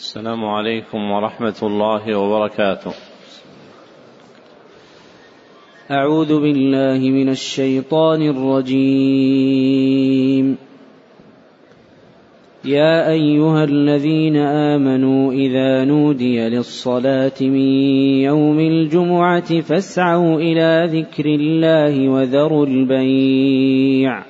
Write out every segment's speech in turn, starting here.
السلام عليكم ورحمة الله وبركاته. أعوذ بالله من الشيطان الرجيم. يا أيها الذين آمنوا إذا نودي للصلاة من يوم الجمعة فاسعوا إلى ذكر الله وذروا البيع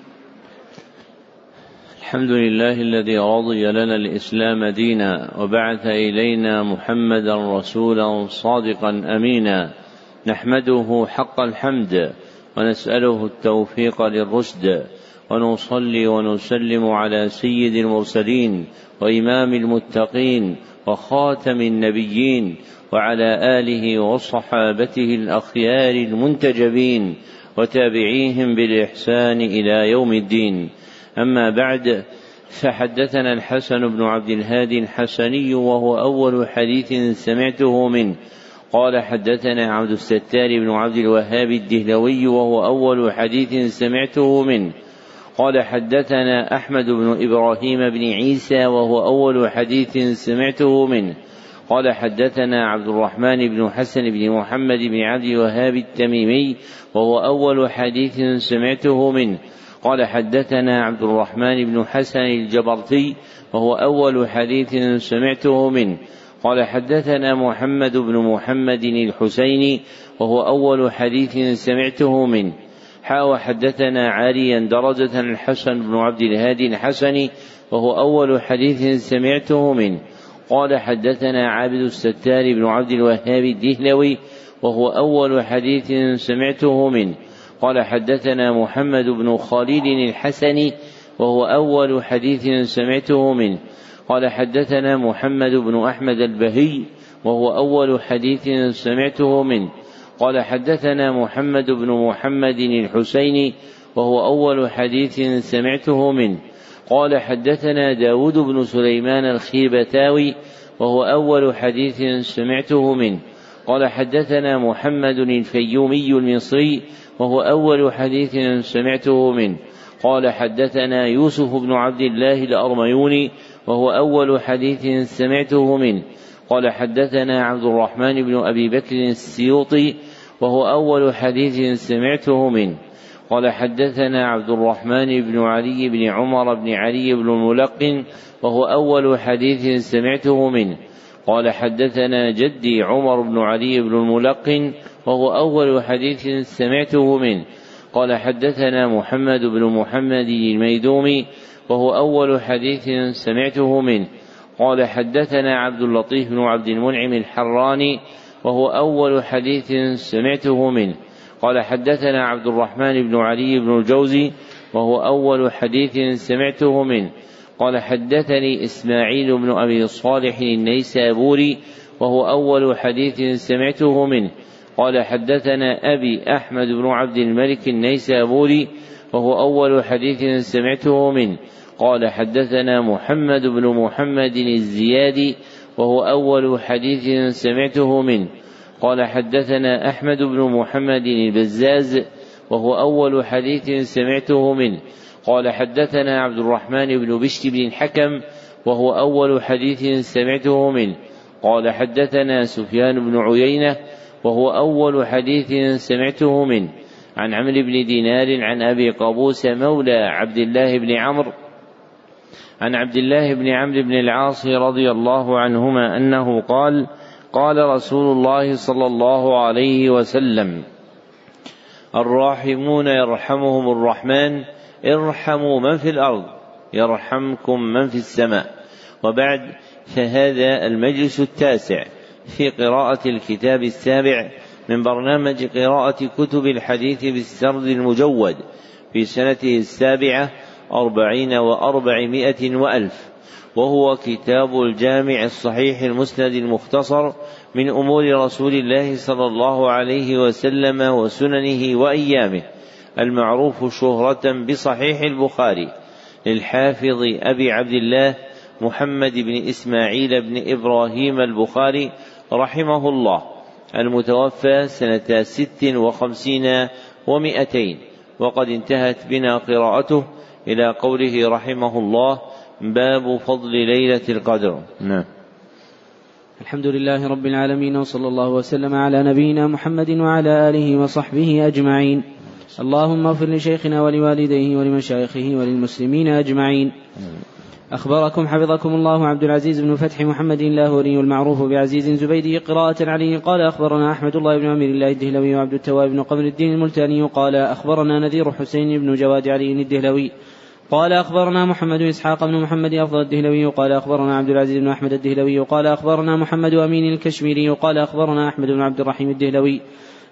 الحمد لله الذي رضي لنا الإسلام دينا وبعث إلينا محمدا رسولا صادقا أمينا. نحمده حق الحمد ونسأله التوفيق للرشد ونصلي ونسلم على سيد المرسلين وإمام المتقين وخاتم النبيين وعلى آله وصحابته الأخيار المنتجبين وتابعيهم بالإحسان إلى يوم الدين. أما بعد فحدثنا الحسن بن عبد الهادي الحسني وهو أول حديث سمعته منه. قال حدثنا عبد الستار بن عبد الوهاب الدهلوي وهو أول حديث سمعته منه. قال حدثنا أحمد بن إبراهيم بن عيسى وهو أول حديث سمعته منه. قال حدثنا عبد الرحمن بن حسن بن محمد بن عبد الوهاب التميمي وهو أول حديث سمعته منه. قال حدثنا عبد الرحمن بن حسن الجبرتي وهو أول حديث سمعته منه. قال حدثنا محمد بن محمد الحسيني وهو أول حديث سمعته منه. حا حدثنا عاليا درجة الحسن بن عبد الهادي الحسني وهو أول حديث سمعته منه. قال حدثنا عابد الستار بن عبد الوهاب الدهلوي وهو أول حديث سمعته منه. قال حدثنا محمد بن خالد الحسني وهو أول حديث سمعته منه. قال حدثنا محمد بن أحمد البهي وهو أول حديث سمعته منه. قال حدثنا محمد بن محمد الحسيني وهو أول حديث سمعته منه. قال حدثنا داود بن سليمان الخيبتاوي وهو أول حديث سمعته منه. قال حدثنا محمد الفيومي المصري وهو أول حديث سمعته منه. قال حدثنا يوسف بن عبد الله الأرميوني وهو أول حديث سمعته منه. قال حدثنا عبد الرحمن بن أبي بكر السيوطي وهو أول حديث سمعته منه. قال حدثنا عبد الرحمن بن علي بن عمر بن علي بن الملقن وهو أول حديث سمعته منه. قال حدثنا جدي عمر بن علي بن الملقن وهو أول حديث سمعته منه قال حدثنا محمد بن محمد الميدومي وهو أول حديث سمعته منه قال حدثنا عبد اللطيف بن عبد المنعم الحراني وهو أول حديث سمعته منه قال حدثنا عبد الرحمن بن علي بن الجوزي وهو أول حديث سمعته منه قال حدثني إسماعيل بن أبي صالح النيسابوري وهو أول حديث سمعته منه قال حدثنا أبي أحمد بن عبد الملك النيسابوري وهو أول حديث سمعته منه. قال حدثنا محمد بن محمد الزيادي وهو أول حديث سمعته منه. قال حدثنا أحمد بن محمد البزاز وهو أول حديث سمعته منه. قال حدثنا عبد الرحمن بن بشر بن الحكم وهو أول حديث سمعته منه. قال حدثنا سفيان بن عيينة وهو أول حديث سمعته منه عن عمرو بن دينار عن أبي قابوس مولى عبد الله بن عمرو عن عبد الله بن عمرو بن العاص رضي الله عنهما أنه قال قال رسول الله صلى الله عليه وسلم الراحمون يرحمهم الرحمن ارحموا من في الأرض يرحمكم من في السماء. وبعد فهذا المجلس التاسع. في قراءة الكتاب السابع من برنامج قراءة كتب الحديث بالسرد المجود في سنته السابعة أربعين وأربعمائة وألف وهو كتاب الجامع الصحيح المسند المختصر من أمور رسول الله صلى الله عليه وسلم وسننه وأيامه المعروف شهرة بصحيح البخاري للحافظ أبي عبد الله محمد بن إسماعيل بن إبراهيم البخاري رحمه الله المتوفى سنة ست وخمسين ومائتين وقد انتهت بنا قراءته إلى قوله رحمه الله باب فضل ليلة القدر. نعم. الحمد لله رب العالمين وصلى الله وسلم على نبينا محمد وعلى آله وصحبه أجمعين. اللهم اغفر لشيخنا ولوالديه ولمشايخه وللمسلمين أجمعين. أخبركم حفظكم الله عبد العزيز بن فتح محمد اللاهوري المعروف بعزيز زبيدي قراءة عليه قال أخبرنا أحمد الله بن أمير الله الدهلوي وعبد التواب بن قمر الدين الملتاني قال أخبرنا نذير حسين بن جواد علي الدهلوي. قال أخبرنا محمد إسحاق بن محمد أفضل الدهلوي قال أخبرنا عبد العزيز بن أحمد الدهلوي قال أخبرنا محمد أمين الكشميري قال أخبرنا أحمد بن عبد الرحيم الدهلوي.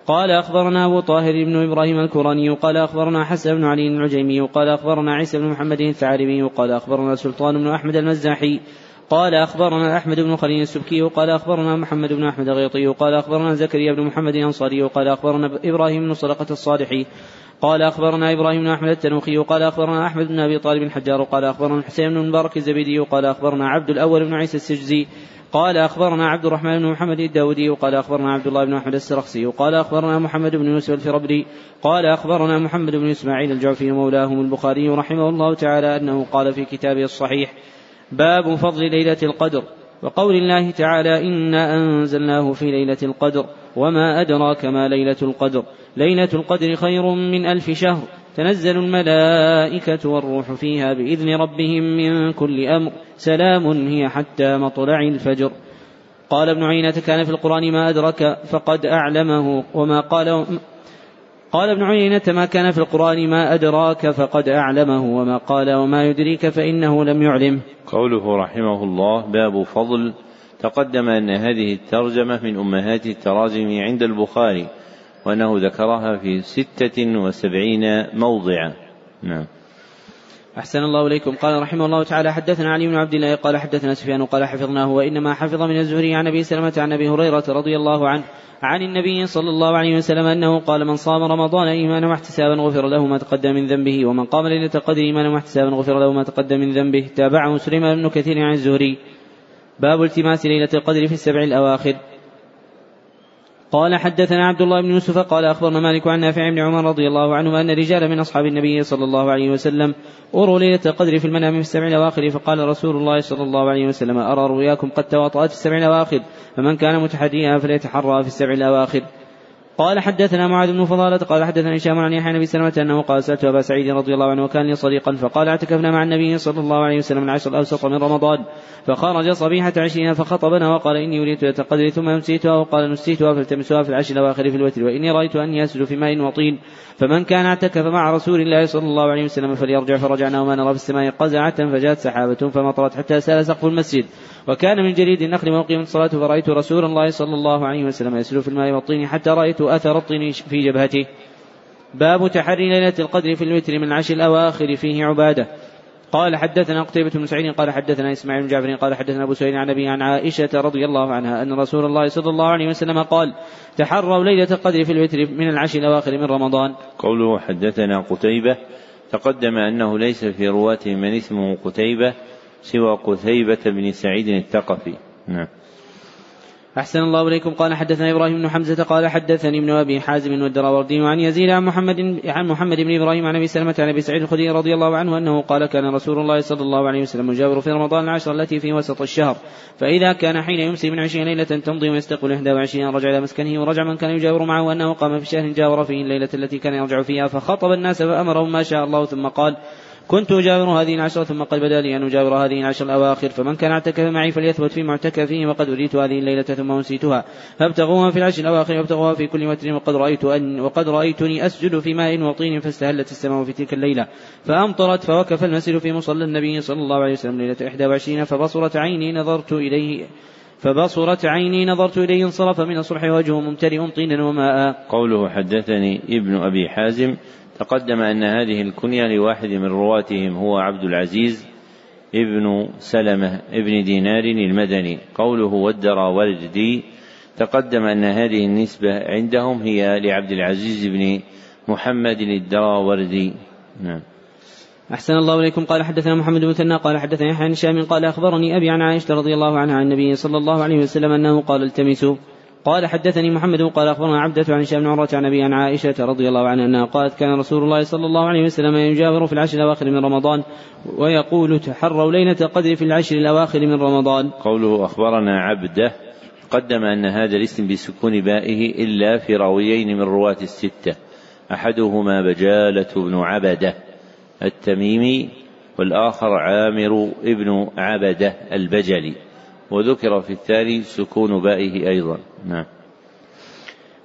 قال أخبرنا أبو طاهر بن إبراهيم الكراني قال أخبرنا حسن بن علي العجيمي قال أخبرنا عيسى بن محمد الثعلبي قال أخبرنا سلطان بن أحمد المزاحي قال أخبرنا أحمد بن خليل السبكي قال أخبرنا محمد بن أحمد الغيطي قال أخبرنا زكريا بن محمد الأنصاري قال أخبرنا إبراهيم بن صدقة الصالحي قال أخبرنا إبراهيم بن أحمد التنوخي قال أخبرنا أحمد بن أبي طالب الحجار قال أخبرنا الحسين بن مبارك الزبيدي قال أخبرنا عبد الأول بن عيسى السجزي قال أخبرنا عبد الرحمن بن محمد الداودي وقال أخبرنا عبد الله بن أحمد السرخسي وقال أخبرنا محمد بن يوسف الفربري قال أخبرنا محمد بن إسماعيل الجعفي مولاهم البخاري رحمه الله تعالى أنه قال في كتابه الصحيح باب فضل ليلة القدر. وقول الله تعالى إنا أنزلناه في ليلة القدر وما أدراك ما ليلة القدر. ليلة القدر خير من ألف شهر. تنزل الملائكة والروح فيها بإذن ربهم من كل أمر. سلام هي حتى مطلع الفجر. قال ابن عيينة كان في القرآن ما أدرك فقد أعلمه. وما قال قال ابن عيينة ما كان في القرآن ما أدراك فقد أعلمه وما قال وما يدريك فإنه لم يعلم. قوله رحمه الله باب فضل تقدم أن هذه الترجمة من أمهات التراجم عند البخاري وأنه ذكرها في ستة وسبعين موضعا. نعم. أحسن الله إليكم. قال رحمه الله تعالى حدثنا علي بن عبد الله قال حدثنا سفيان قال حفظناه وإنما حفظ من الزهري عن أبي سلمة عن أبي هريرة رضي الله عنه عن النبي صلى الله عليه وسلم أنه قال من صام رمضان إيمانا واحتسابا غفر له ما تقدم من ذنبه ومن قام ليلة القدر إيمانا واحتسابا غفر له ما تقدم من ذنبه. تابعه سليمان بن كثير عن الزهري. باب التماس ليلة القدر في السبع الأواخر. قال حدثنا عبد الله بن يوسف قال أخبرنا مالك عن نافع بن عمر رضي الله عنه أن رجالا من أصحاب النبي صلى الله عليه وسلم اروا ليلة القدر في المنام في السبع الأواخر فقال رسول الله صلى الله عليه وسلم أرى رؤياكم قد تواطات في السبع الأواخر فمن كان متحديها فليتحرى في السبع الأواخر. قال حدثنا معاذ بن فضالة قال حدثنا هشام عن يحيى بن سلمة أنه قال سألت أبا سعيد رضي الله عنه وكان لي صديقا فقال اعتكفنا مع النبي صلى الله عليه وسلم العشر الأوسط من رمضان فخرج صبيحة عشرين فخطبنا وقال إني أريد القدر ثم نسيتها وقال نسيتها فالتمسوها في العشر الأواخر في الوتر وإني رأيت أني أسجد في ماء وطين فمن كان اعتكف مع رسول الله صلى الله عليه وسلم فليرجع فرجعنا وما نرى في السماء قزعة فجاءت سحابة فمطرت حتى سال سقف المسجد وكان من جليد النخل وأقيمت الصلاة فرأيت رسول الله صلى الله عليه وسلم يسلو في الماء والطين حتى رأيت أثر الطين في جبهته. باب تحري ليلة القدر في الوتر من العشر الأواخر فيه عبادة. قال حدثنا قتيبة بن سعيد قال حدثنا إسماعيل بن جعفر قال حدثنا أبو سعيد عن أبي عن عائشة رضي الله عنها أن رسول الله صلى الله عليه وسلم قال تحروا ليلة القدر في الوتر من العشر الأواخر من رمضان. قوله حدثنا قتيبة تقدم أنه ليس في رواته من اسمه قتيبة سوى قتيبة بن سعيد الثقفي. نعم. أحسن الله إليكم. قال حدثنا إبراهيم بن حمزة قال حدثني ابن أبي حازم والدراوردي عن يزيد عن محمد عن محمد بن إبراهيم عن أبي سلمة عن أبي سعيد الخدري رضي الله عنه أنه قال كان رسول الله صلى الله عليه وسلم يجاور في رمضان العشر التي في وسط الشهر فإذا كان حين يمسي من عشرين ليلة تمضي ويستقبل إحدى وعشرين رجع إلى مسكنه ورجع من كان يجاور معه أنه قام في شهر جاور فيه الليلة التي كان يرجع فيها فخطب الناس فأمرهم ما شاء الله ثم قال كنت أجاور هذه العشرة ثم قد بدأ لي أن أجاور هذه العشر الأواخر فمن كان اعتكف معي فليثبت في معتكفه وقد أريت هذه الليلة ثم أنسيتها. فابتغوها في العشر الأواخر وابتغوها في كل وتر وقد رأيت أن وقد رأيتني أسجد في ماء وطين فاستهلت السماء في تلك الليلة. فأمطرت فوقف المسجد في مصلى النبي صلى الله عليه وسلم ليلة 21 فبصرت عيني نظرت إليه فبصرت عيني نظرت إليه انصرف من الصبح وجهه ممتلئ طينا وماء. قوله حدثني ابن أبي حازم تقدم أن هذه الكنية لواحد من رواتهم هو عبد العزيز ابن سلمة ابن دينار المدني. قوله ودر وردي تقدم أن هذه النسبة عندهم هي لعبد العزيز بن محمد الدراوردي. نعم. أحسن الله إليكم. قال حدثنا محمد بن مثنى قال حدثنا يحيى بن قال أخبرني أبي عن عائشة رضي الله عنها عن النبي صلى الله عليه وسلم أنه قال التمسوا قال حدثني محمد قال أخبرنا عبدة عن هشام بن عروة عن أبي عن عائشة رضي الله عنها أنها قالت كان رسول الله صلى الله عليه وسلم يجاور في العشر الأواخر من رمضان ويقول تحروا ليلة القدر في العشر الأواخر من رمضان. قوله أخبرنا عبدة قدم أن هذا الاسم بسكون بائه إلا في راويين من رواة الستة أحدهما بجالة بن عبدة التميمي والآخر عامر ابن عبدة البجلي وذكر في الثاني سكون بائه أيضا. نعم.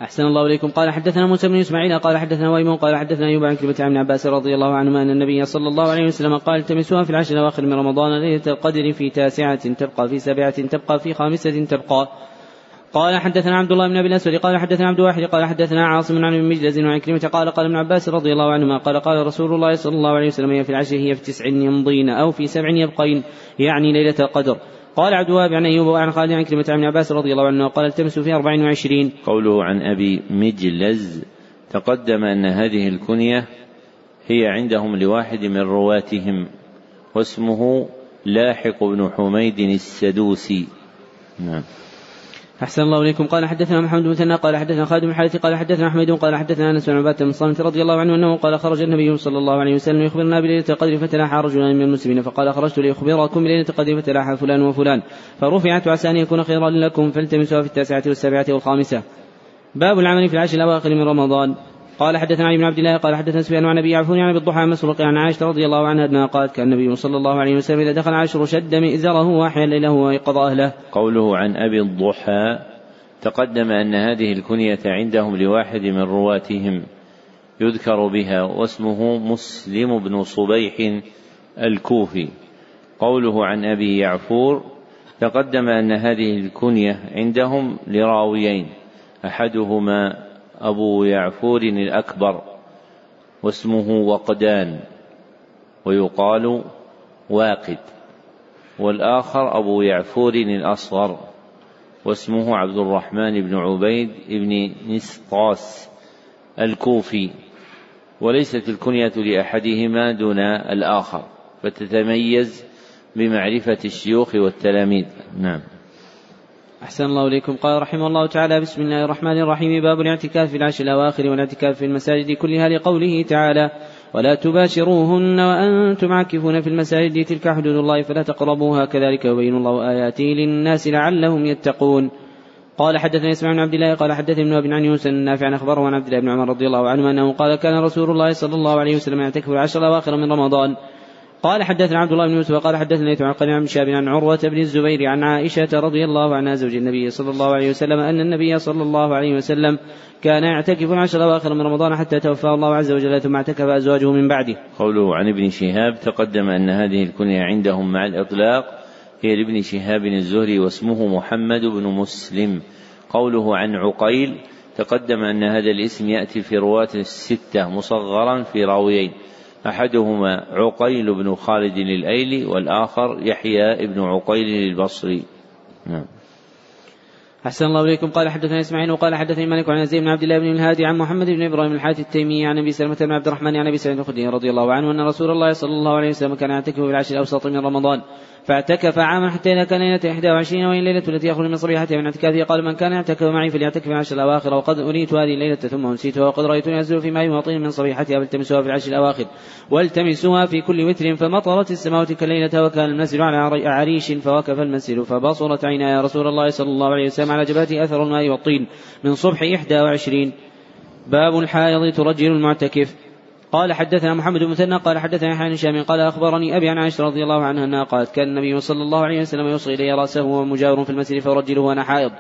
أحسن الله إليكم. قال حدثنا موسى بن إسماعيل قال حدثنا ويم قال حدثنا أيوب عن كلمة عن عباس رضي الله عنهما أن النبي صلى الله عليه وسلم قال التمسوها في العشر الأواخر من رمضان ليلة القدر في تاسعة تبقى في سابعة تبقى في خامسة تبقى. قال حدثنا عبد الله بن أبي الأسود قال حدثنا عبد واحد قال حدثنا عاصم عن ابن مجلس وعن كلمة قال قال ابن عباس رضي الله عنهما قال قال رسول الله صلى الله عليه وسلم هي في العشر هي في تسع يمضين أو في سبع يبقين يعني ليلة القدر. قال عبد الوهاب عن أيوب وعن خالد عن كلمة عن عباس رضي الله عنه قال التمسوا في أربع وعشرين. قوله عن أبي مجلز تقدم أن هذه الكنية هي عندهم لواحد من رواتهم واسمه لاحق بن حميد السدوسي. نعم. أحسن الله إليكم. قال حدثنا محمد بن مثنى قال حدثنا خالد بن قال حدثنا أحمد قال حدثنا أنس بن عبادة بن صامت رضي الله عنه أنه قال خرج النبي صلى الله عليه وسلم يخبرنا بليلة القدر فتلاحى رجلان من المسلمين فقال خرجت لأخبركم بليلة القدر فتلاحى فلان وفلان. فرفعت عسى أن يكون خيرا لكم فالتمسوها في التاسعة والسابعة والخامسة. باب العمل في العشر الأواخر من رمضان. قال حدثنا علي بن عبد الله قال حدثنا سفيان عن أبي عفون عن أبي الضحى مسروق عن عائشة رضي الله عنها أنها قالت كان النبي صلى الله عليه وسلم إذا دخل عشر شد مئزره وأحيا ليله ويقظ أهله. قوله عن أبي الضحى تقدم أن هذه الكنية عندهم لواحد من رواتهم يذكر بها واسمه مسلم بن صبيح الكوفي قوله عن أبي يعفور تقدم أن هذه الكنية عندهم لراويين أحدهما أبو يعفور الأكبر واسمه وقدان ويقال واقد. والآخر أبو يعفور الأصغر واسمه عبد الرحمن بن عبيد بن نسطاس الكوفي. وليست الكنية لأحدهما دون الآخر فتتميز بمعرفة الشيوخ والتلاميذ. نعم. أحسن الله إليكم. قال رحمه الله تعالى بسم الله الرحمن الرحيم. باب الاعتكاف في العشر الأواخر والاعتكاف في المساجد كلها لقوله تعالى ولا تباشروهن وأنتم عاكفون في المساجد. تلك حدود الله فلا تقربوها. كذلك يبين الله آياته للناس لعلهم يتقون. قال حدثنا اسماعيل بن عبد الله قال حدثني ابن أبي عن يوسف النافع عن أخبره عن عبد الله بن عمر رضي الله عنه أنه قال كان رسول الله صلى الله عليه وسلم يعتكف العشر الأواخر من رمضان. قال حدثنا عبد الله بن يوسف قال حدثنا ليث عن عن شاب عن عروة بن الزبير عن عائشة رضي الله عنها زوج النبي صلى الله عليه وسلم أن النبي صلى الله عليه وسلم كان يعتكف العشر الأواخر من رمضان حتى توفاه الله عز وجل ثم اعتكف أزواجه من بعده. قوله عن ابن شهاب تقدم أن هذه الكنية عندهم مع الإطلاق هي لابن شهاب الزهري واسمه محمد بن مسلم. قوله عن عقيل تقدم أن هذا الاسم يأتي في رواة الستة مصغرا في راويين أحدهما عقيل بن خالد الأيلي والآخر يحيى بن عقيل البصري. نعم. أحسن الله إليكم. قال حدثنا إسماعيل وقال حدثني مالك عن زيد بن عبد الله بن الهادي عن محمد بن إبراهيم الحارث التيمي عن أبي سلمة بن عبد الرحمن عن أبي سعيد الخدري رضي الله عنه أن رسول الله صلى الله عليه وسلم كان يعتكف في العشر الأوسط من رمضان. فاعتكف عاما حتى إذا كان ليلة 21 وهي الليلة التي يخرج من صبيحتها من اعتكافه قال من كان يعتكف معي فليعتكف العشر الأواخر وقد أريت هذه الليلة ثم أنسيتها وقد رأيتني أنزل في ماء وطين من صبيحتها فالتمسوها في العشر الأواخر والتمسوها في كل وتر فمطرت السماء تلك الليلة وكان المسجد على عريش فوقف المسجد فبصرت عينا يا رسول الله صلى الله عليه وسلم على جبهته أثر الماء والطين من صبح 21 باب الحائض ترجل المعتكف. قال حدثنا محمد بن مثنى قال حدثنا يحيى بن هشام قال أخبرني أبي عن عائشة رضي الله عنها أنها قالت كان النبي صلى الله عليه وسلم يصغي إلي رأسه وهو مجاور في المسجد فأرجله وأنا حائض.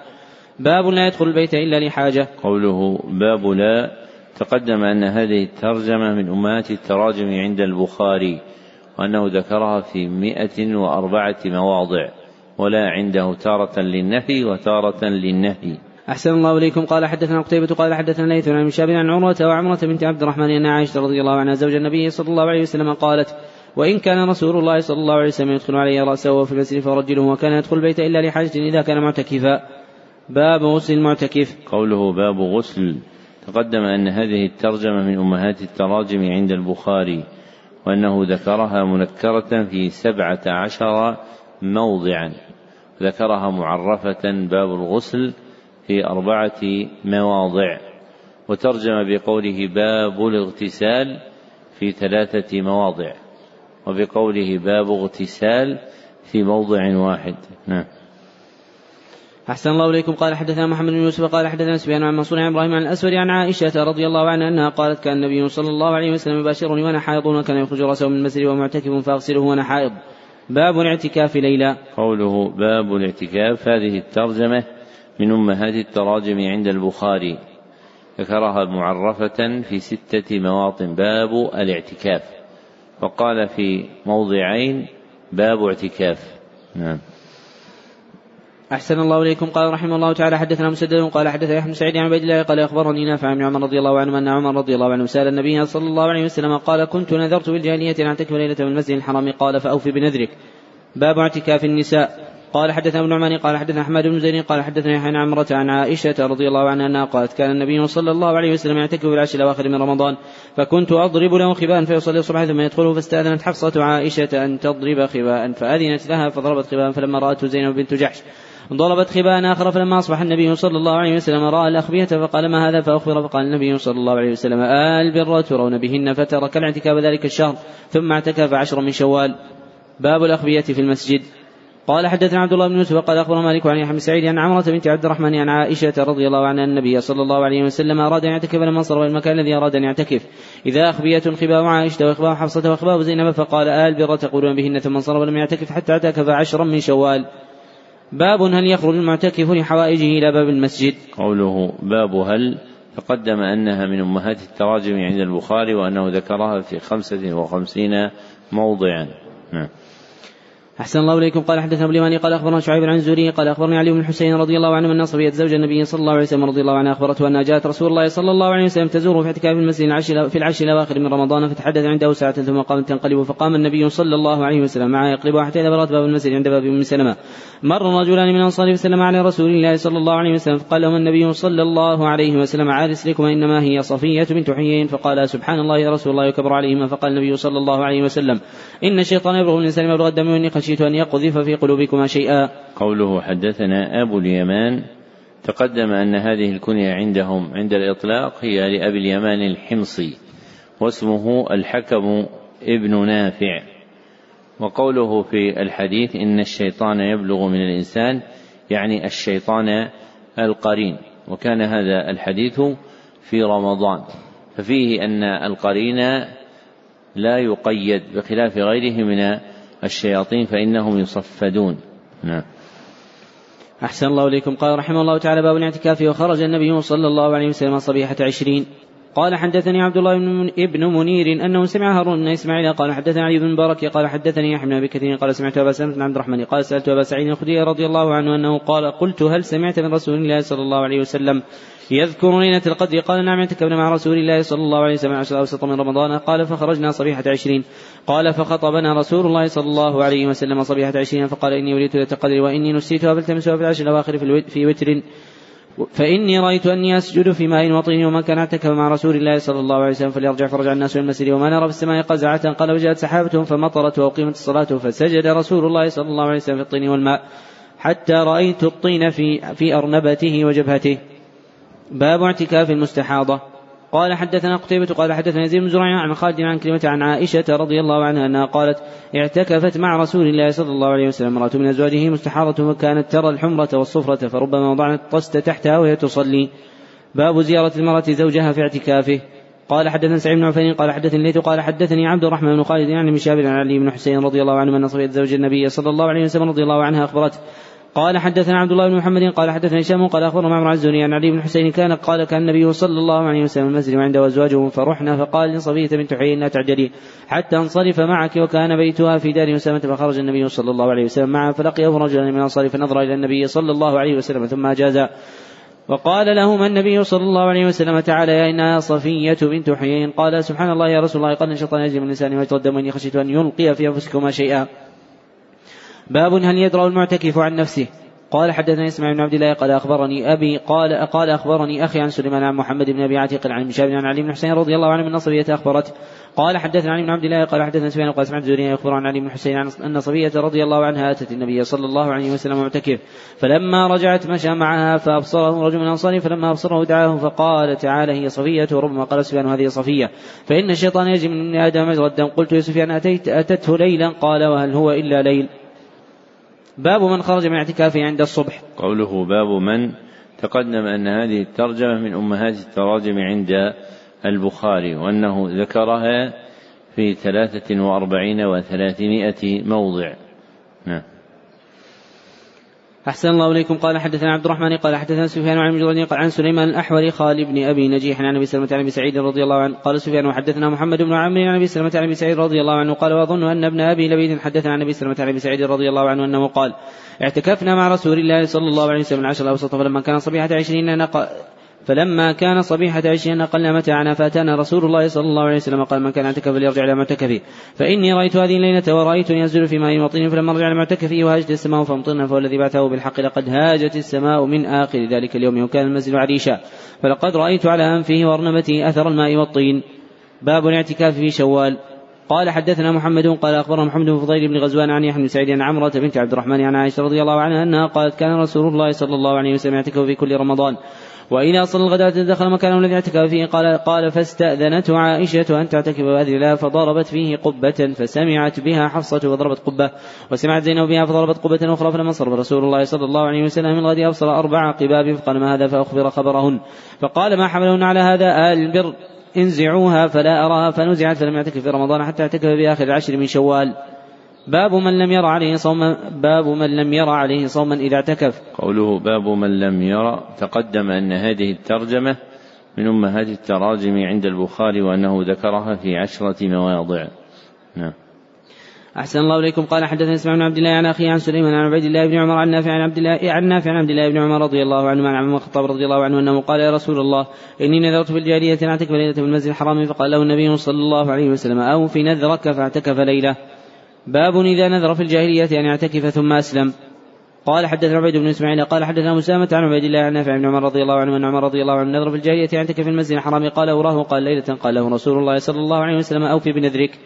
باب لا يدخل البيت إلا لحاجة. قوله باب لا تقدم أن هذه الترجمة من أمهات التراجم عند البخاري وأنه ذكرها في مئة وأربعة مواضع ولا عنده تارة للنفي وتارة للنهي. أحسن الله إليكم. قال حدثنا قتيبة قال حدثنا ليث عن شاب عن عروة وعمرة بنت عبد الرحمن أن عائشة رضي الله عنها زوج النبي صلى الله عليه وسلم قالت وإن كان رسول الله صلى الله عليه وسلم يدخل علي رأسه في المسجد فرجله وكان يدخل البيت إلا لحاجة إذا كان معتكفا. باب غسل المعتكف. قوله باب غسل. تقدم أن هذه الترجمة من أمهات التراجم عند البخاري وأنه ذكرها منكرة في سبعة عشر موضعا. ذكرها معرفة باب الغسل في أربعة مواضع وترجم بقوله باب الاغتسال في ثلاثة مواضع وبقوله باب اغتسال في موضع واحد. نعم. أحسن الله إليكم. قال حدثنا محمد بن يوسف قال حدثنا سفيان عن منصور عن إبراهيم عن الأسود عن عائشة رضي الله عنها أنها قالت كان النبي صلى الله عليه وسلم يباشرني وأنا حائض وكان يخرج رأسه من المسجد ومعتكف فأغسله وأنا حائض. باب الاعتكاف ليلا قوله باب الاعتكاف هذه الترجمة من أمهات التراجم عند البخاري ذكرها معرفة في ستة مواطن باب الاعتكاف. وقال في موضعين باب اعتكاف. نعم. أحسن الله إليكم. قال رحمه الله تعالى حدثنا مسدد قال حدثنا يحيى بن سعيد عن عبيد الله قال أخبرني نافع بن عمر رضي الله عنه أن عمر رضي الله عنه سأل النبي صلى الله عليه وسلم قال كنت نذرت بالجاهلية أن أعتكف ليلة من المسجد الحرام. قال فأوفي بنذرك. باب اعتكاف النساء. قال حدثنا ابن نعمان قال حدثنا أحمد بن زيد قال حدثنا يحيى عن عمرة عن عائشة رضي الله عنها أنها قالت كان النبي صلى الله عليه وسلم يعتكف في العشر الأواخر من رمضان فكنت أضرب له خباء فيصلي الصبح ثم يدخله فاستأذنت حفصة عائشة أن تضرب خباء فأذنت لها فضربت خباء فلما راته زينب بنت جحش ضربت خباء آخر فلما أصبح النبي صلى الله عليه وسلم رأى الأخبية فقال ما هذا؟ فأخبر فقال النبي صلى الله عليه وسلم آل بر ترون بهن فترك الاعتكاف ذلك الشهر ثم اعتكف عشرا من شوال. باب الأخبية في المسجد. قال حدثنا عبد الله بن يوسف قال اخبر مالك عن يحيى بن سعيد عن عمرة بنت عبد الرحمن عن عائشة رضي الله عنها النبي صلى الله عليه وسلم أراد أن يعتكف لما صار المكان الذي أراد أن يعتكف. إذا اخبية خباء عائشة واخباء حفصة واخباء زينب فقال آل بر تقولون بهن ثم انصرف ولم يعتكف حتى اعتكف عشرا من شوال. باب هل يخرج المعتكف لحوائجه إلى باب المسجد؟ قوله باب هل تقدم أنها من أمهات التراجم عند البخاري وأنه ذكرها في خمسة وخمسين موضعا. نعم. أحسن الله إليكم. قال حدثنا اليماني قال أخبرنا شعيب عن الزهري قال أخبرني علي بن الحسين رضي الله عنه أن صفية زوج النبي صلى الله عليه وسلم رضي الله عنها أخبرته أنها جاءت رسول الله صلى الله عليه وسلم تزوره في اعتكاف المسجد في العشر الأواخر من رمضان فتحدث عنده ساعة ثم قامت تنقلب فقام النبي صلى الله عليه وسلم معها يقلبها حتى إذا بلغت باب المسجد عند باب أم سلمة. مر رجلان من الأنصار فسلم على رسول الله صلى الله عليه وسلم فقال لهم النبي صلى الله عليه وسلم عارس لكم إنما هي صفية بنت حيين. فقال سبحان الله يا رسول الله يكبر عليهما. فقال النبي صلى الله عليه وسلم إن الشيطان يبلغ الإنسان مبلغ الدم خشيت أن يقذف في قلوبكما شيئا. قوله حدثنا أبو اليمان تقدم أن هذه الكنية عندهم عند الإطلاق هي لأبي اليمان الحمصي واسمه الحكم ابن نافع. وقوله في الحديث إن الشيطان يبلغ من الإنسان يعني الشيطان القرين. وكان هذا الحديث في رمضان. ففيه أن القرين لا يقيد بخلاف غيره من الشياطين فإنهم يصفدون. نعم. أحسن الله إليكم. قال رحمه الله تعالى باب الاعتكاف. وخرج النبي صلى الله عليه وسلم صبيحة عشرين. قال حدثني عبد الله بن منير أنه سمع هارون بن إسماعيل قال حدثني علي بن مبارك قال حدثني يحيى بن أبي كثير قال سمعت أبا سلمة بن عبد الرحمن قال سألت أبا سعيد الخدري رضي الله عنه أنه قال قلت هل سمعت من رسول الله صلى الله عليه وسلم يذكر ليلة القدر. قال نعم اعتكفنا مع رسول الله صلى الله عليه وسلم عشر أوسط من رمضان. قال فخرجنا صبيحة عشرين. قال فخطبنا رسول الله صلى الله عليه وسلم صبيحة عشرين فقال إني أريد ليلة القدر وإني نسيتها فالتمسها في العشر الأواخر في وتر. فإني رأيت أني أسجد في ماء وطين ومن كان اعتكف مع رسول الله صلى الله عليه وسلم فليرجع فرجع الناس إلى المسجد. وما نرى في السماء قزعة. قال وجاءت سحابة فمطرت وأقيمت الصلاة فسجد رسول الله صلى الله عليه وسلم في الطين والماء حتى رأيت الطين في في أرنبته وجبهته. باب اعتكاف المستحاضة. قال حدثنا قتيبة قال حدثنا يزيد بن زريع عن خالد عن كلمة عن عائشة رضي الله عنها أنها قالت اعتكفت مع رسول الله صلى الله عليه وسلم امرأة من أزواجه مستحاضة وكانت ترى الحمرة والصفرة فربما وضعت الطست تحتها وهي تصلي. باب زيارة المرأة زوجها في اعتكافه. قال حدثنا سعيد بن عفان قال حدثني الليث قال حدثني عبد الرحمن بن خالد عن ابن شهاب عن علي بن حسين رضي الله عنه أن صفية زوج النبي صلى الله عليه وسلم رضي الله عنها أخبرته قال حدثنا عبد الله بن محمد قال حدثنا هشام قال أخبرنا معمر الزهري عن علي بن حسين كان قال كان النبي صلى الله عليه وسلم المسجد وعنده أزواجه فرحنا فقال لصفيه بنت حيي لا تعجلي حتى انصرف معك وكان بيتها في دار اسامه فخرج النبي صلى الله عليه وسلم معه فلقيه رجلا من الانصار فنظر إلى النبي صلى الله عليه وسلم ثم اجاز وقال لهما النبي صلى الله عليه وسلم تعالى يا إنها صفية بنت حيين قال سبحان الله يا رسول الله قال الشيطان يجري من لساني ويتقدم وإني خشيت أن يلقي في أنفسكما شيئا. باب هل يدرأ المعتكف عن نفسه؟ قال حدثني اسماعيل بن عبد الله قال أخبرني أبي قال قال أخبرني أخي عن سليمان عن محمد بن أبي عتيق عن شاب عن علي بن حسين رضي الله عنه من نصرية اخبرت قال حدثنا علي بن عبد الله قال حدثنا سفيان قال سمعت زهري يخبر عن علي بن حسين عن أن صفيه رضي الله عنها أتت النبي صلى الله عليه وسلم معتكف. فلما رجعت مشى معها فأبصره رجل من الانصار فلما أبصره دعاه فقال تعالى هي صفيه ربما قال سفيان هذه صفية. فإن الشيطان يجري من آدم مجرى الدم قلت يا سفيان أتيت أتته ليلا؟ قال وهل هو إلا ليل؟ باب من خرج من اعتكافه عند الصبح. قوله باب من تقدم أن هذه الترجمة من أمهات التراجم عند البخاري وأنه ذكرها في ثلاثة وأربعين وثلاثمائة موضع. أحسن الله إليكم. قال حدثنا عبد الرحمن قال حدثنا سفيان عن مجرد قال عن سليمان الأحولي خالد بن أبي نجيح عن أبي سلمة عن أبي سعيد رضي الله عنه. قال سفيان وحدثنا محمد بن عمرو عن أبي سلمة عن أبي سعيد رضي الله عنه. قال وأظن أن ابن أبي لبيد حدثنا عن أبي سلمة عن أبي سعيد رضي الله عنه أنه قال اعتكفنا مع رسول الله صلى الله عليه وسلم العشر الأوسط فلما كان صبيحة عشرين نق... فلما كان صبيحة عشرين نقلنا متاعنا فأتانا رسول الله صلى الله عليه وسلم قال من كان اعتكف فليرجع إلى معتكفه. فإني رأيت هذه الليلة ورأيت ينزل في ماء مطين فلما رجع إلى معتكفه وهاجت السماء فامطرنا فهو الذي بعثه بالحق لقد هاجت السماء من آخر ذلك اليوم وكان المنزل عريشا. فلقد رأيت على أنفه وأرنبته أثر الماء والطين. باب الاعتكاف في شوال. قال حدثنا محمد. قال أخبرنا محمد بن فضيل بن غزوان عن يحيى بن سعيد عن عمرة بنت عبد الرحمن عن عائشة رضي الله عنها أنها قالت كان رسول الله صلى الله عليه وسلم يعتكف في كل رمضان. وإذا صلى الغداة دخل مكانه الذي اعتكف فيه قال قال فاستأذنته عائشة أن تعتكف بهذه الله فضربت فيه قبة فسمعت بها حفصة وضربت قبة وسمعت زينب بها فضربت قبة أخرى فلما صرف رسول الله صلى الله عليه وسلم من الغد أبصر أربع قباب فقال ما هذا؟ فأخبر خبرهن فقال ما حملهن على هذا؟ آل البر انزعوها فلا أراها فنزعت فلم يعتكف في رمضان حتى اعتكف بآخر العشر من شوال. باب من لم يرى عليه صوما باب من لم يرى عليه صوما إذا اعتكف. قوله باب من لم يرى تقدم أن هذه الترجمة من أمهات التراجم عند البخاري وأنه ذكرها في عشرة مواضع. نعم. أحسن الله إليكم. قال حدثنا إسماعيل بن عبد الله عن أخيه عن سليمان عن عبيد الله بن عمر عن نافع عن عبد الله عن نافع عن عبد الله بن عمر رضي الله عنه عن عمر الخطاب رضي الله عنه أنه قال يا رسول الله إني نذرت في الجارية أن أعتكف ليلة في المسجد الحرام فقال له النبي صلى الله عليه وسلم أو في نذرك فاعتكف ليلة. باب إذا نذر في الجاهلية أن يعتكف ثم أسلم. قال حدثنا عبيد بن إسماعيل قال حدثنا مسامة عن عبيد الله عن نافع بن عمر رضي الله عنه أن عمر رضي الله عنه نذر في الجاهلية يعتكف في المسجد الحرام. قال وراه قال ليلة قال له رسول الله صلى الله عليه وسلم أوفي بنذرك.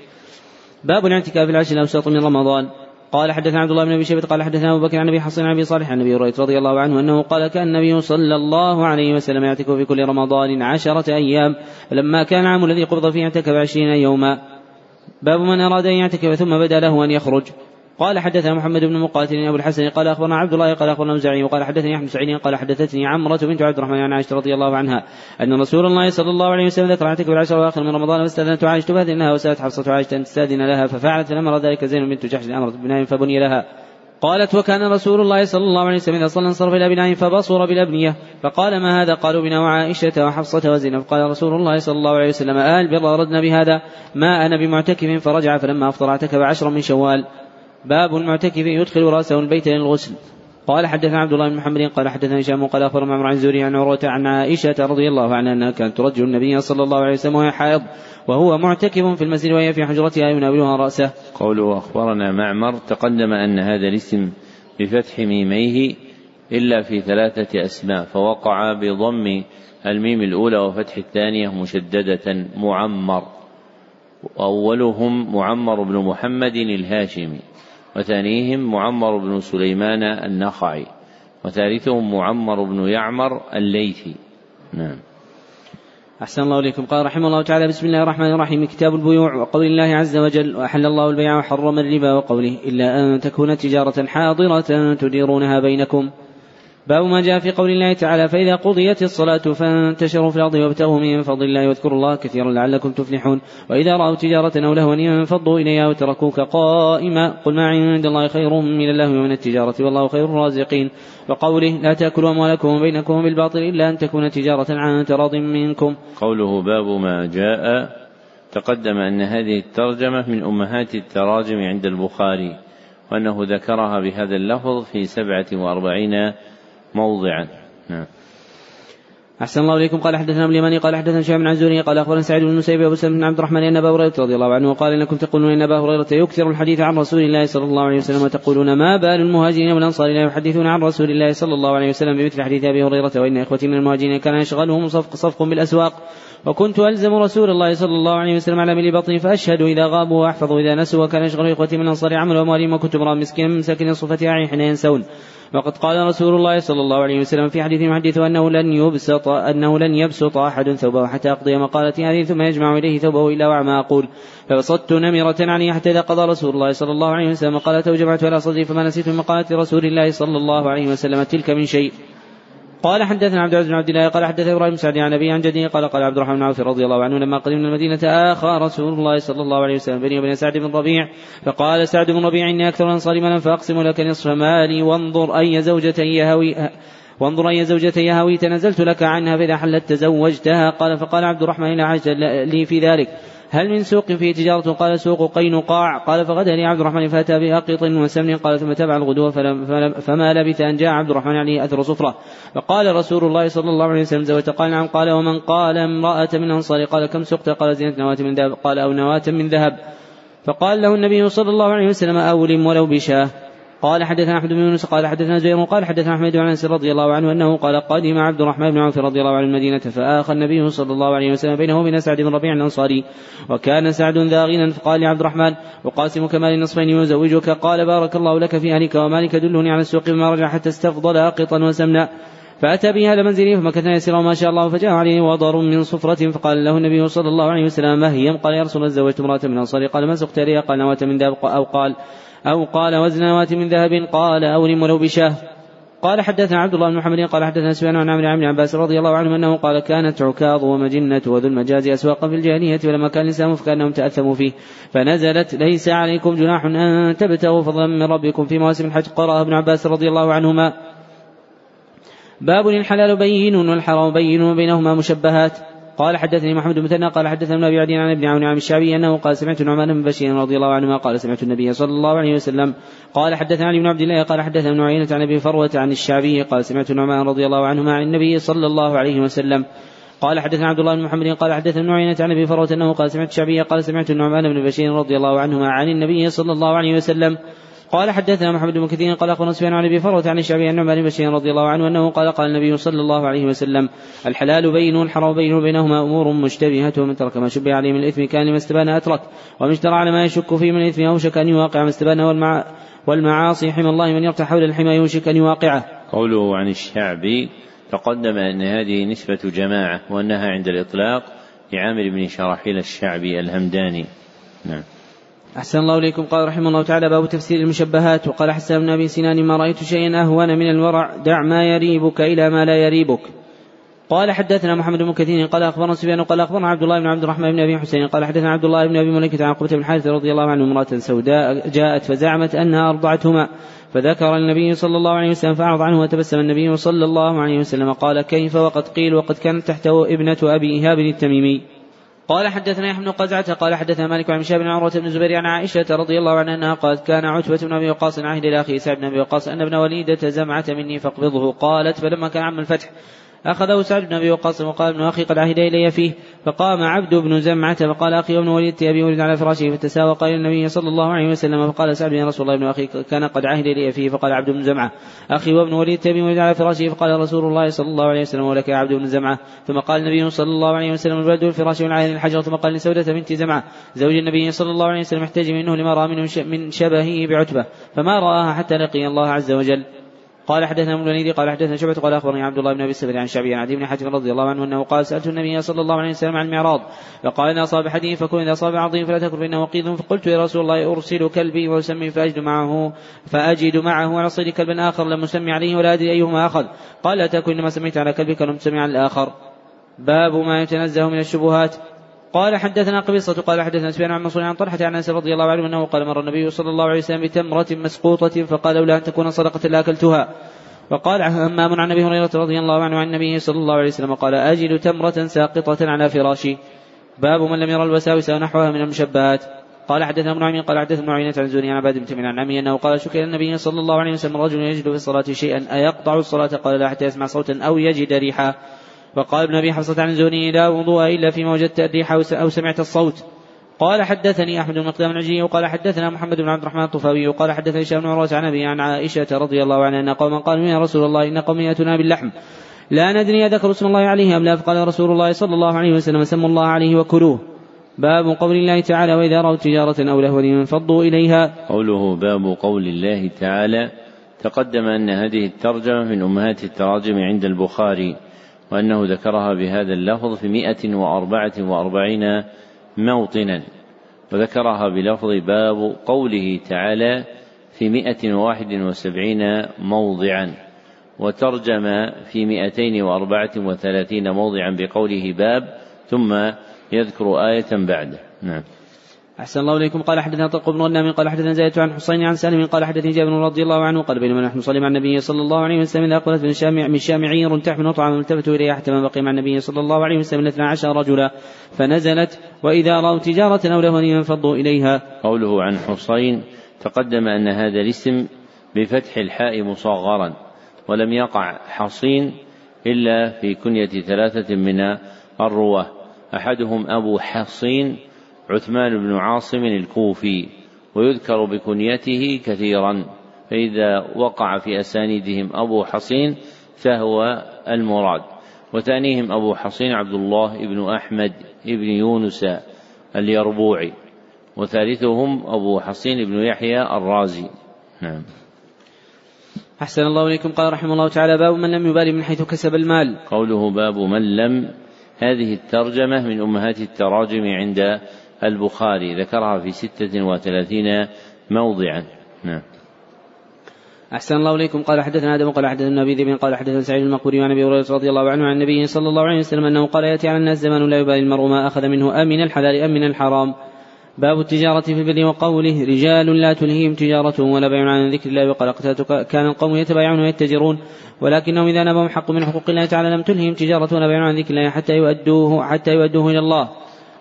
باب الاعتكاف العشر الأوسط من رمضان. قال حدثنا عبد الله بن أبي شيبة قال حدثنا أبو بكر عن أبي حصين عن أبي صالح عن أبي هريرة رضي الله عنه أنه قال كان النبي صلى الله عليه وسلم يعتكف في كل رمضان عشرة أيام فلما كان العام الذي قبض فيه اعتكف عشرين يوما. باب من أراد أن يعتكف ثم بدأ له أن يخرج. قال حدثنا محمد بن مقاتل أبو الحسن قال أخبرنا عبد الله قال أخبرنا مزعي وقال حدثني أحمد سعيد قال حدثتني عمرة بنت عبد الرحمن عن عائشة رضي الله عنها أن رسول الله صلى الله عليه وسلم ذكر اعتكف العشر الأواخر من رمضان فاستاذنت عائشة فاذنها وسألت حفصة عائشة ان تستأذن لها ففعلت فلما ذلك زينب بنت جحش امرت بناء فبني لها. قالت وكان رسول الله صلى الله عليه وسلم إذا صلى انصرف إلى بناء فبصر بالأبنية فقال ما هذا؟ قالوا بنا وعائشة وحفصة وزينب. قال رسول الله صلى الله عليه وسلم آل بر أردنا بهذا. ما أنا بمعتكف. فرجع فلما أفطر أعتكف عشرا من شوال. باب المعتكف يدخل رأسه البيت للغسل. قال حدثنا عبد الله بن محمد قال حدثنا هشام قال اخبر معمر عن زوري عن عروة عن عائشة رضي الله عنها أنها كانت ترجل النبي صلى الله عليه وسلم وهي حائض وهو معتكف في المسجد وهي في حجرتها يناولها رأسه. قوله أخبرنا معمر تقدم أن هذا الاسم بفتح ميميه إلا في ثلاثة أسماء فوقع بضم الميم الأولى وفتح الثانية مشددة معمر واولهم معمر بن محمد الهاشمي وثانيهم معمر بن سليمان النخعي وثالثهم معمر بن يعمر الليثي. نعم. أحسن الله إليكم. قال رحمه الله تعالى بسم الله الرحمن الرحيم. كتاب البيوع وقول الله عز وجل وأحل الله البيع وحرم الربا وقوله إلا أن تكون تجارة حاضرة تديرونها بينكم. باب ما جاء في قول الله تعالى فإذا قضيت الصلاة فانتشروا في الأرض وابتغوا من فضل الله واذكروا الله كثيرا لعلكم تفلحون. وإذا رأوا تجارة أو لهوا انفضوا إليها وتركوك قائما قل ما عند الله خير من اللهو ومن التجارة والله خير الرازقين. وقوله لا تأكلوا أموالكم بينكم بالباطل إلا أن تكون تجارة عن تراض منكم. قوله باب ما جاء تقدم أن هذه الترجمة من أمهات التراجم عند البخاري وأنه ذكرها بهذا اللفظ في سبعة وأربعين موضعا. نعم. أحسن الله إليكم. قال حدثنا ابن اليماني قال حدثنا شعيب بن عزوري قال أخبرنا سعيد بن المسيب أبو سلمة بن عبد الرحمن أن أبا هريرة رضي الله عنه قال إنكم تقولون إن أبا هريرة يكثر الحديث عن رسول الله صلى الله عليه وسلم وتقولون ما بال المهاجرين والأنصار لا يحدثون عن رسول الله صلى الله عليه وسلم بمثل حديث أبي هريرة وإن إخوتي من المهاجرين كان يشغلهم صفق صفق بالأسواق. وكنت ألزم رسول الله صلى الله عليه وسلم على ملي بطني فأشهد إذا غابوا وأحفظ إذا نسوا وكان يشغل إخوتي من الأنصار عمل أموالهم وكنت امرأ من ساكن صفتها حين ينسون وقد قال رسول الله صلى الله عليه وسلم في حديث يحدث أنه لن يبسط أنه لن يبسط أحد ثوبه حتى أقضي مقالتي هذه ثم يجمع إليه ثوبه إلا وعما أقول. فبسطت نمرة عني حتى إذا قضى رسول الله صلى الله عليه وسلم. مقالته وجمعت على صدري فما نسيت من مقالة رسول الله صلى الله عليه وسلم تلك من شيء. قال حدثنا عبد العزيز بن عبد الله قال حدثنا إبراهيم سعد عن ابي عن جده قال قال عبد الرحمن بن عوف رضي الله عنه لما قدمنا المدينة آخى رسول الله صلى الله عليه وسلم بيني وبين سعد بن ربيع فقال سعد بن ربيع إني أكثر الأنصار مالا فأقسم لك نصف مالي وانظر أي زوجة يهوي وانظر أي زوجة يهوي تنزلت لك عنها فإذا حلت تزوجتها قال فقال عبد الرحمن لا حاجة لي في ذلك. هل من سوق فيه تجارة؟ قال سوق قينقاع قال فغدا لي عبد الرحمن فأتى بأقط وسمن قال ثم تبع الغدو فما لبث أن جاء عبد الرحمن عليه أثر صفرة. فقال رسول الله صلى الله عليه وسلم زوجت قال نعم. قال ومن قال امرأة من أنصار؟ قال كم سقت؟ قال زينة نواة من ذهب قال أو نواة من ذهب. فقال له النبي صلى الله عليه وسلم أولم ولو بشاه. قال حدثنا أحمد بن يونس قال حدثنا زهير قال حدثنا أحمد بن انس رضي الله عنه أنه قال قدم عبد الرحمن بن عوف رضي الله عنه المدينة فاخى النبي صلى الله عليه وسلم بينه وبين سعد بن ربيع الأنصاري وكان سعد ذا غنى فقال لعبد الرحمن وقاسم كمال النصفين يزوجك قال بارك الله لك في أهلك ومالك دلني على السوق بما رجع حتى استفضل اقطا وسمنا. فأتى به إلى منزله فمكث يسيرا ما شاء الله فجاء عليه وضر من صفرة فقال له النبي صلى الله عليه وسلم ما هي؟ قال يا رسول الله زوجت امرأة من الأنصار قال ما سقت لي قال نواة من ذهب أو قال أو قال وزن نواة من ذهب قال أولم ولو بشاه. قال حدثنا عبد الله بن محمد قال حدثنا سفيان عن عمرو بن عباس رضي الله عنه أنه قال كانت عكاظ ومجنة وذو المجاز اسواقا في الجاهلية ولما كان الاسلام فكانهم تأثموا فيه. فنزلت ليس عليكم جناح أن تبتغوا فضلا من ربكم في مواسم الحج. قرأ ابن عباس رضي الله عنهما. باب الحلال بين والحرام بين وبينهما مشبهات. قال حدثني محمد بن مثنى قال حدثنا ابن أبي عدي عن ابن عون عن الشعبي أنه قال سمعت نعمان بن بشير رضي الله عنهما قال سمعت النبي صلى الله عليه وسلم قال حدثنا علي بن عبد الله قال حدثنا ابن عيينة عن أبي فروة عن الشعبي قال سمعت نعمان رضي الله عنهما عن النبي صلى الله عليه وسلم قال حدثنا عبد الله بن محمد قال حدثنا ابن عيينة عن أبي فروة أنه قال سمعت الشعبي قال سمعت النعمان بن بشير رضي الله عنهما عن النبي صلى الله عليه وسلم قال حدثنا محمد بن كثير قال أخبرنا سفيان عن أبي فروة عن الشعبي عن نعمان بن رضي الله عنه أنه قال قال النبي صلى الله عليه وسلم الحلال بين والحرام بين وبينهما أمور مشتبهة ومن ترك ما شبه عليه من الإثم كان لما استبان أترك ومن اشترى على ما يشك فيه من الإثم أوشك أن يواقع ما استبان والمع والمعاصي حمى الله من يرتع حول الحمى يوشك أن يواقعه. قوله عن الشعبي تقدم أن هذه نسبة جماعة وأنها عند الإطلاق لعامر بن شراحيل الشعبي الهمداني. نعم. أحسن الله إليكم. قال رحمه الله تعالى باب تفسير المشبهات. وقال حسان بن أبي سنان ما رأيت شيئا أهون من الورع دع ما يريبك إلى ما لا يريبك. قال حدثنا محمد بن كثير قال أخبرنا سفيان قال أخبرنا عبد الله بن عبد الرحمن بن أبي حسين قال حدثنا عبد الله بن أبي مليكة عن عقبة بن حارث رضي الله عنه امرأة سوداء جاءت فزعمت أنها أرضعتهما فذكر النبي صلى الله عليه وسلم فأعرض عنه وتبسم النبي صلى الله عليه وسلم قال كيف وقد قيل وقد كانت تحته ابنة أبي إيهاب التميمي. قال حدثنا يحيى بن قزعة قال حدثنا مالك عن شاب بن عروة بن الزبير عن عائشة رضي الله عنها أنها قالت كان عتبة بن أبي وقاص عهد إلى أخيه سعد بن أبي وقاص أن ابن وليدة زمعة مني فاقبضه. قالت فلما كان عم الفتح أخذه سعد بن أبي وقاص وقال ابن أخي قد عهد إلي فيه فقام عبد بن زمعة فقال أخي وابن وليد أبي ولد على فراشه فتساوق إلى النبي صلى الله عليه وسلم فقال سعد يا رسول الله ابن أخي كان قد عهد إلي فيه فقال عبد بن زمعة. أخي وابن وليد أبي ولد على فراشه فقال رسول الله صلى الله عليه وسلم ولك يا عبد بن زمعة. ثم قال النبي صلى الله عليه وسلم الولد الفراش والعين الحجر ثم قال لسودة بنت زمعة زوج النبي صلى الله عليه وسلم احتج منه لما رأى منه من شبهه بعتبة فما رآها حتى لقي الله عز وجل. قال حدثنا ابن الوليد قال حدثنا شعبة قال أخبرني عبد الله بن أبي السبت عن شعبي عن عدي بن حاتم رضي الله عنه أنه قال سألت النبي صلى الله عليه وسلم عن المعراض فقال إن أصاب حديث فكن إذا أصاب عظيم فلا تكن فإنه وقيد فقلت يا رسول الله أرسل كلبي وأسمي فأجد معه فأجد معه على صيد كلبا آخر لم أسمي عليه ولا أدري أيهما أخذ قال لا تكن إنما سميت على كلبك ولم تسمي على الآخر. باب ما يتنزه من الشبهات. قال حدثنا قبيصة قال حدثنا سفيان عن منصور عن طلحة عن أنس رضي الله عنه أنه قال مر النبي صلى الله عليه وسلم بتمرة مسقوطة فقال لولا أن تكون صدقة لاكلتها وقال همام عن أبي هريرة رضي الله عنه عن النبي صلى الله عليه وسلم قال أجد تمرة ساقطة على فراشي باب من لم يرى الوساوس ونحوها من المشبهات. قال حدثنا ابن عمين قال حدثنا معينة عن زوني عن عباد بن تميم عن عمي أنه قال شكر النبي صلى الله عليه وسلم رجل يجد في الصلاة شيئا أيقطع الصلاة؟ قال لا حتى يسمع صوتا أو يجد ريحا وقال ابن أبي حفصة عن زوني لا وضوء إلا فيما وجدت الريح أو سمعت الصوت. قال حدثني أحمد بن مقدام العجلي وقال حدثنا محمد بن عبد الرحمن الطفاوي وقال حدثني هشام بن عروة عن أبي عن عائشة رضي الله عنها أن قوما قالوا يا رسول الله إن قومي يأتونا باللحم. لا ندري اذكر اسم الله عليه أم لا فقال رسول الله صلى الله عليه وسلم سموا الله عليه وكلوه. باب قول الله تعالى وإذا رأوا تجارة أو لهوا انفضوا إليها. قوله باب قول الله تعالى تقدم أن هذه الترجمة من أمهات التراجم عند البخاري. وأنه ذكرها بهذا اللفظ في مئة وأربعة وأربعين موطنا وذكرها بلفظ باب قوله تعالى في مئة وواحد وسبعين موضعا وترجم في مئتين وأربعة وثلاثين موضعا بقوله باب ثم يذكر آية بعده نعم. أحسن الله إليكم قال حدثنا طلق بن غنام قال حدثنا زيد عن حسين عن سالم قال حدثني جابر رضي الله عنه قال بينما نحن نصلي مع النبي صلى الله عليه وسلم إذا أقبلت من شامع من شامعير تحمل طعاما التفتوا إليها حتى ما بقي مع النبي صلى الله عليه وسلم اثنا عشر رجلا فنزلت وإذا رأوا تجارة أو لهوا انفضوا إليها. قوله عن حسين تقدم أن هذا الاسم بفتح الحاء مصغرا ولم يقع حصين إلا في كنية ثلاثة من الرواة أحدهم أبو حصين عثمان بن عاصم الكوفي ويذكر بكنيته كثيرا فإذا وقع في أسانيدهم أبو حصين فهو المراد. وثانيهم أبو حصين عبد الله بن أحمد بن يونس اليربوعي وثالثهم أبو حصين بن يحيى الرازي. نعم. أحسن الله إليكم. قال رحمه الله تعالى باب من لم يبالي من حيث كسب المال. قوله باب من لم هذه الترجمة من أمهات التراجم عند البخاري ذكرها في ستة وثلاثين موضعا. نعم. أحسن الله إليكم. قال حدثنا آدم قال حدثنا أبي ذئب قال حدثنا سعيد المقبوري عن أبي هريرة رضي الله عنه عن النبي صلى الله عليه وسلم أنه قال يأتي على الناس زمان لا يبالي المرء ما أخذ منه أمن الحلال أم من الحرام. باب التجارة في البر وقوله رجال لا تلهيهم تجارة ولا بيع عن ذكر الله وقال كان القوم يتبايعون ويتجرون ولكنهم إذا نبهم حق من حقوق الله تعالى لم تلههم تجارة ولا بيع عن ذكر الله حتى يؤدوه حتى يؤدوه إلى الله.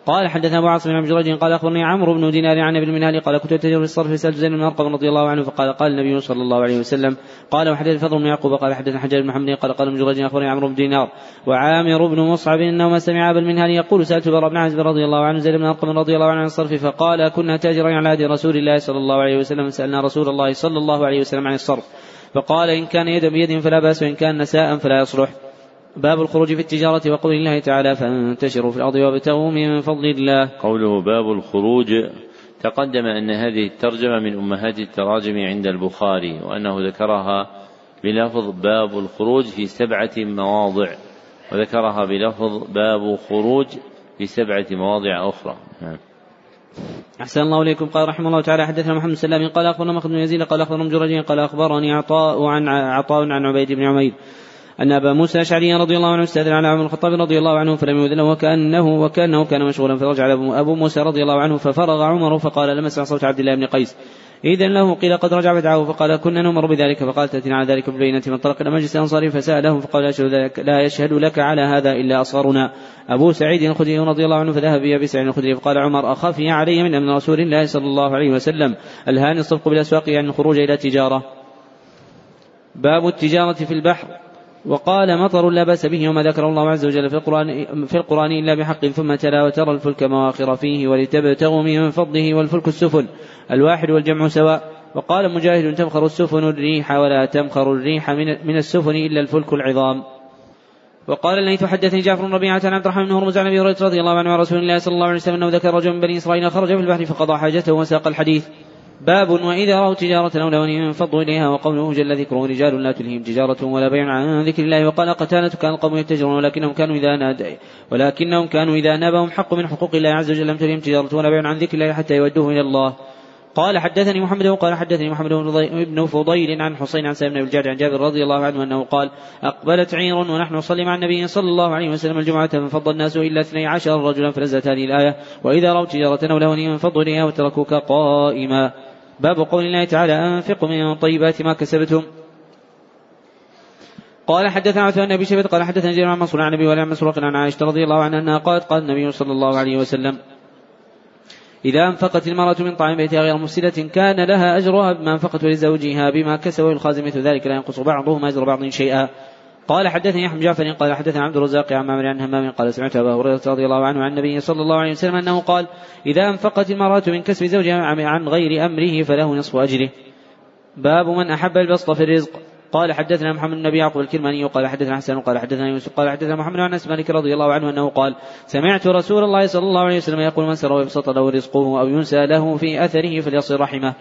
قال حدثنا أبو عاصم عن ابن جريج قال أخبرني عمرو بن دينار عن أبي المنهال قال كنت اتجر في الصرف سالت زيد بن أرقم رضي الله عنه فقال قال النبي صلى الله عليه وسلم قال وحدث فضل بن يعقوب قال حدثنا حجاج بن محمد قال قال ابن جريج أخبرني عمرو بن دينار وعامر بن مصعب إنهما سمع ابا المنهال يقول سألت براء بن عازب رضي الله عنه زيد بن أرقم رضي الله عنه عن الصرف فقال كنا تاجرين على هدي رسول الله صلى الله عليه وسلم سالنا رسول الله صلى الله عليه وسلم عن الصرف فقال إن كان يد بيد فلا بأس وإن كان نساء فلا يصلح باب الخروج في التجارة وقول الله تعالى فانتشروا في الأرض وابتغوا من فضل الله. قوله باب الخروج تقدم أن هذه الترجمة من أمهات التراجم عند البخاري وأنه ذكرها بلفظ باب الخروج في سبعة مواضع وذكرها بلفظ باب خروج في سبعة مواضع أخرى. نعم. أحسن الله إليكم. قال رحمه الله تعالى حدثنا محمد سلام قال أخبرنا مخدم بن يزيد قال أخبرنا جرجين قال أخبرني عطاء عن عطاء عن عبيد بن عمير أن أبا موسى الأشعري رضي الله عنه استأذن على عمر الخطاب رضي الله عنه فلم يؤذن وكأنه وكأنه كان مشغولا فرجع أبو موسى رضي الله عنه ففرغ عمر فقال لم أسمع صوت عبد الله بن قيس. إذا له قيل قد رجع فدعاه فقال كنا نؤمر بذلك. فقال تأتينا على ذلك ببينة من طلق إلى مجلس الأنصار فسألهم فقال لا يشهد, لك لا يشهد لك على هذا إلا أصغرنا. أبو سعيد الخدري رضي الله عنه فذهب بأبي سعيد الخدري فقال عمر أخفي علي من أمن رسول الله صلى الله عليه وسلم. ألهاني الصدق بالأسواق يعني الخروج إلى التجارة باب التجارة في البحر. وقال مطر لا بأس به وما ذكر الله عز وجل في القرآن في القرآن إلا بحق ثم تلا وترى الفلك مواخر فيه ولتبتغوا من فضله والفلك السفن الواحد والجمع سواء. وقال مجاهد تمخر السفن الريح ولا تمخر الريح من, من السفن إلا الفلك العظام. وقال الليث حدثني جعفر بن ربيعة عن عبد الرحمن بن هرمز عن أبي رضي الله عنه عن رسول الله صلى الله عليه وسلم انه ذكر رجل من بني إسرائيل خرج في البحر فقضى حاجته وساق الحديث. باب وإذا رأوا تجارة أو لهوا انفضوا إليها وقوله جل ذكره رجال لا تلهيهم تجارة ولا بيع عن ذكر الله وقال قتالة كان القوم يتجرون ولكنهم كانوا إذا نادى ولكنهم كانوا إذا نابهم حق من حقوق الله عز وجل لم تلهم تجارة ولا بيع عن ذكر الله حتى يودوه إلى الله. قال حدثني محمد قال حدثني محمد بن فضيل عن حسين عن سالم بن الجعد عن جابر رضي الله عنه أنه قال أقبلت عير ونحن نصلي مع النبي صلى الله عليه وسلم الجمعة فانفض الناس إلا اثني عشر رجلا فنزلت هذه الآية. وإذا رأوا تجارة أو لهوا انفضوا إليها وتركوك قائما. باب قول الله تعالى أنفقوا من طيبات ما كسبتم. قال حدثنا عثمان بن شيبه قال حدثنا جرير عن منصور عن النبي وعن مسروق عن عائشة رضي الله عنها أنها قالت قال النبي صلى الله عليه وسلم إذا أنفقت المرأة من طعام بيتها غير مفسدة كان لها أجرها بما أنفقت لزوجها بما كسب ويخازن مثل ذلك لا ينقص بعضهم أجر بعض شيئا. قال حدثني احمد جعفر قال حدثنا عبد الرزاق عن معمر عن همام قال سمعت أبا هريرة رضي الله عنه عن النبي صلى الله عليه وسلم أنه قال إذا أنفقت المرأة من كسب زوجها عن غير أمره فله نصف أجره. باب من أحب البسط في الرزق. قال حدثنا محمد بن يعقوب الكرماني قال حدثنا حسن قال حدثنا يوسف قال حدثنا محمد بن أنس مالك رضي الله عنه أنه قال سمعت رسول الله صلى الله عليه وسلم يقول من سر ويبسط له رزقه أو ينسى له في أثره فليصل رحمه.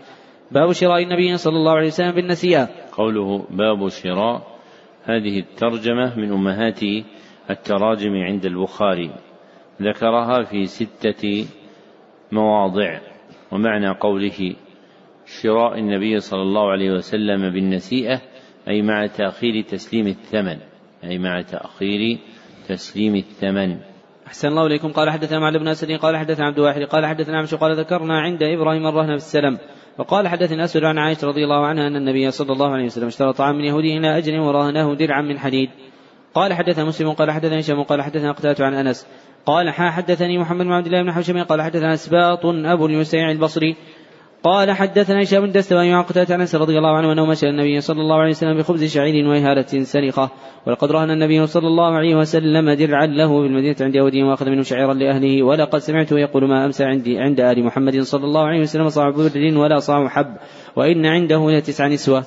باب شراء النبي صلى الله عليه وسلم بالنسيئة. قوله باب شراء هذه الترجمة من أمهات التراجم عند البخاري ذكرها في ستة مواضع ومعنى قوله شراء النبي صلى الله عليه وسلم بالنسيئة أي مع تأخير تسليم الثمن أي مع تأخير تسليم الثمن. أحسن الله إليكم. قال حدثنا معل بن أسد قال حدثنا عبد الواحد قال حدثنا عمش قال ذكرنا عند إبراهيم الرهن في وقال حدثنا أسد عن عائشة رضي الله عنها أن النبي صلى الله عليه وسلم اشترى طعام من يهودي إلى أجل ورهنه درعا من حديد. قال حدثنا مسلم قال حدثنا هشام قال حدثنا قتادة عن أنس. قال حدثني محمد بن عبد الله بن حوشم قال حدثنا أسباط أبو اليسيع البصري. قال حدثنا هشام بن دستواني عن قتادة انس رضي الله عنه انه مشى النبي صلى الله عليه وسلم بخبز شعير وإهالة سرقة. ولقد رهن النبي صلى الله عليه وسلم درعا له بالمدينة عند يهودي وأخذ منه شعيرا لأهله. ولقد سمعته يقول ما أمسى عندي عند آل محمد صلى الله عليه وسلم صاع بر ولا صاع حب. وإن عنده لتسع نسوة.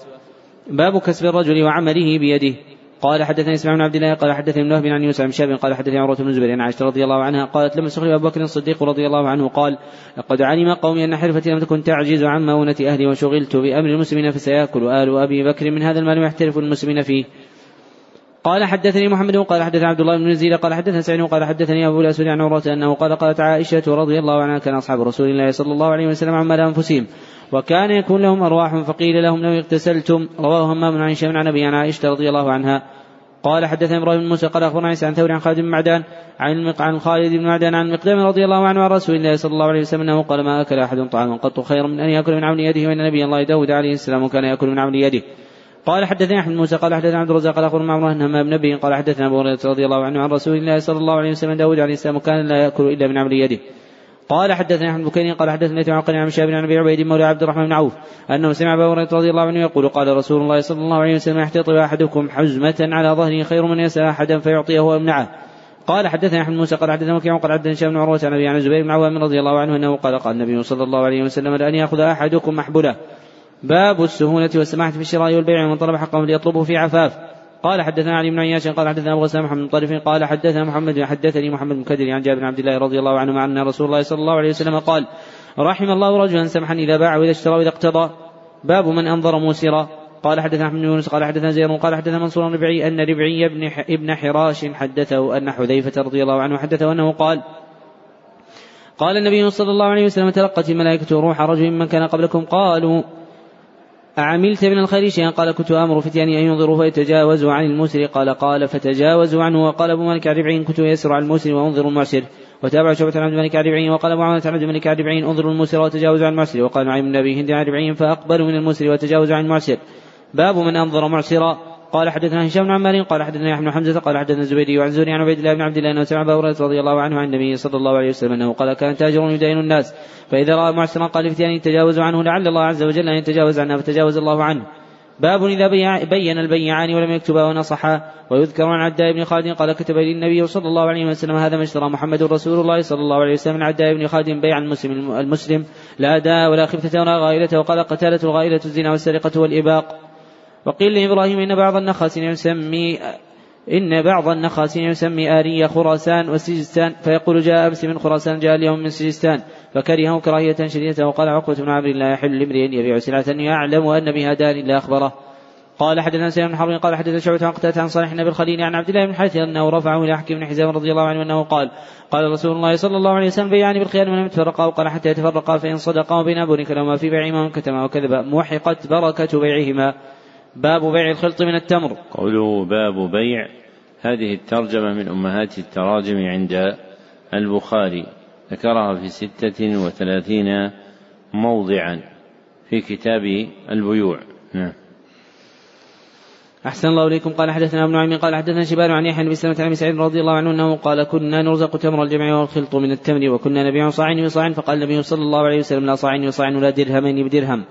باب كسب الرجل وعمله بيده. قال حدثني إسماعيل بن عبد الله قال حدثني ابن وهب عن يوسف بن شاب قال حدثني عروة بن الزبير عن عائشة رضي الله عنها قالت لما استخلف أبو بكر الصديق رضي الله عنه قال لقد علم قومي أن حرفتي لم تكن تعجز عن مؤونة أهلي وشغلت بأمر المسلمين فسيأكل آل أبي بكر من هذا المال ويحترف المسلمين فيه. قال حدثني محمد قال حدثنا عبد الله بن نزيل قال حدثنا سعيد قال حدثني أبو الأسود عن عروة أنه قال قالت عائشة رضي الله عنها كان أصحاب رسول الله صلى الله عليه وسلم عمال أنفسهم وكان يكون لهم أرواح فقيل لهم لو اغتسلتم. رواه همام عن هشام عن أبي عن عائشة رضي الله عنها. قال حدثنا إبراهيم بن موسى قال أخبرنا عيسى عن ثور عن خالد بن معدان عن عن خالد بن معدان عن مقدام رضي الله عنه عن رسول الله صلى الله عليه وسلم أنه قال ما أكل أحد طعاما قط خيرا من أن يأكل من عون يده وإن نبي الله داود عليه السلام كان يأكل من عون يده. قال حدثنا أحمد موسى قال حدثنا عبد الرزاق قال أخبرنا معمر ان همام نبي قال حدثنا أبو هريرة رضي الله عنه عن رسول الله صلى الله عليه وسلم داود عليه السلام كان لا يأكل إلا من عمل يده. قال حدثنا أحمد بكير قال حدثنا عقل عن شاب عن أبي عبيد مولى عبد الرحمن بن عوف أنه سمع أبا هريرة رضي الله عنه يقول قال رسول الله صلى الله عليه وسلم يحتطب أحدكم حزمة على ظهره خير من يسأل أحدا فيعطيه ويمنعه قال حدثنا أحمد موسى قال حدثنا وكيع قال حدثنا هشام بن عروة عن أبي عن الزبير بن عوام رضي الله عنه أنه قال قال النبي صلى الله عليه وسلم لأن يأخذ أحدكم محبلة. باب السهولة والسماحة في الشراء والبيع ومن طلب حقه ليطلبه في عفاف. قال حدثنا علي بن عياش قال حدثنا أبو غسان محمد بن طرف قال حدثنا محمد حدثني محمد بن كدر عن جابر بن عبد الله رضي الله عنه أن رسول الله صلى الله عليه وسلم قال رحم الله رجلا سمحا إذا باع وإذا اشترى وإذا اقتضى. باب من أنظر موسرا. قال حدثنا أحمد بن يونس قال حدثنا زير قال حدثنا منصور ربعي أن ربعي ابن ابن حراش حدثه أن حذيفة رضي الله عنه حدثه أنه قال قال النبي صلى الله عليه وسلم تلقت الملائكة روح رجل ممن كان قبلكم قالوا أعملت من الخير شيئا؟ قال كنت أمر فتياني أن ينظروا فيتجاوزوا عن المسر قال قال فتجاوزوا عنه. وقال أبو مالك الربعين كنت يسر عن المسر وأنظر المعسر. وتابع شعبة عن عبد الملك الربعين وقال أبو عمرة عن عبد الملك الربعين انظروا المسر وتجاوزوا عن المعسر. وقال نعيم بن أبي هند عن الربعين فأقبلوا من المسر وتجاوزوا عن المعسر. باب من أنظر معسرا. قال حدثنا هشام بن عمار قال حدثنا يحيى بن حمزة قال حدثنا الزبيدي وعن زوري عن عبيد الله بن عبد الله انه سمع ابا هريرة رضي الله عنه عن النبي صلى الله عليه وسلم أنه قال كان تاجر يدين الناس فإذا رأى معسرا قال لفتيانه تجاوزوا عنه لعل الله عز وجل أن يتجاوز عنها فتجاوز الله عنه. باب إذا بين البيعان ولم يكتبا ونصحا ويذكر عن عداء بن خالد قال كتب لي النبي صلى الله عليه وسلم هذا ما اشترى محمد رسول الله صلى الله عليه وسلم عداء بن خالد بيع المسلم المسلم. لا داء ولا خفة ولا غائلة وقال قتالة الغائلة الزنا والسرقة والإباق. وقيل لإبراهيم إن بعض النخاسين يسمي إن بعض النخاسين يسمي آرية خراسان وسجستان فيقول جاء أمس من خراسان جاء اليوم من سجستان فكرهه كراهية شديدة وقال عقبة بن عمرو لا يحل لامرئ يبيع سلعة يعلم أن بها دار إلا أخبره. قال حدثنا سليم بن حرب قال حدثنا شعبة عن قتادة عن صالح بن الخليل عن عبد الله بن حارث أنه رفعه إلى حكيم بن حزام رضي الله عنه أنه قال قال رسول الله صلى الله عليه وسلم بيعان بالخيار ولم يتفرقا وقال حتى يتفرقا فإن صدقا وبين بورك لهما في بيعهما كتما وكذبا محقت بركة بيعهما. باب بيع الخلط من التمر. قوله باب بيع. هذه الترجمة من أمهات التراجم عند البخاري. ذكرها في ستة وثلاثين موضعا في كتاب البيوع. نعم. أحسن الله إليكم. قال حدثنا ابن عمي قال حدثنا شبان عن يحيى بن سلمة عن سعيد رضي الله عنه أنه قال كنا نرزق تمر الجمع والخلط من التمر وكنا نبيع صاع بصاع فقال النبي صلى الله عليه وسلم لا صاع وصاع ولا درهمين بدرهم.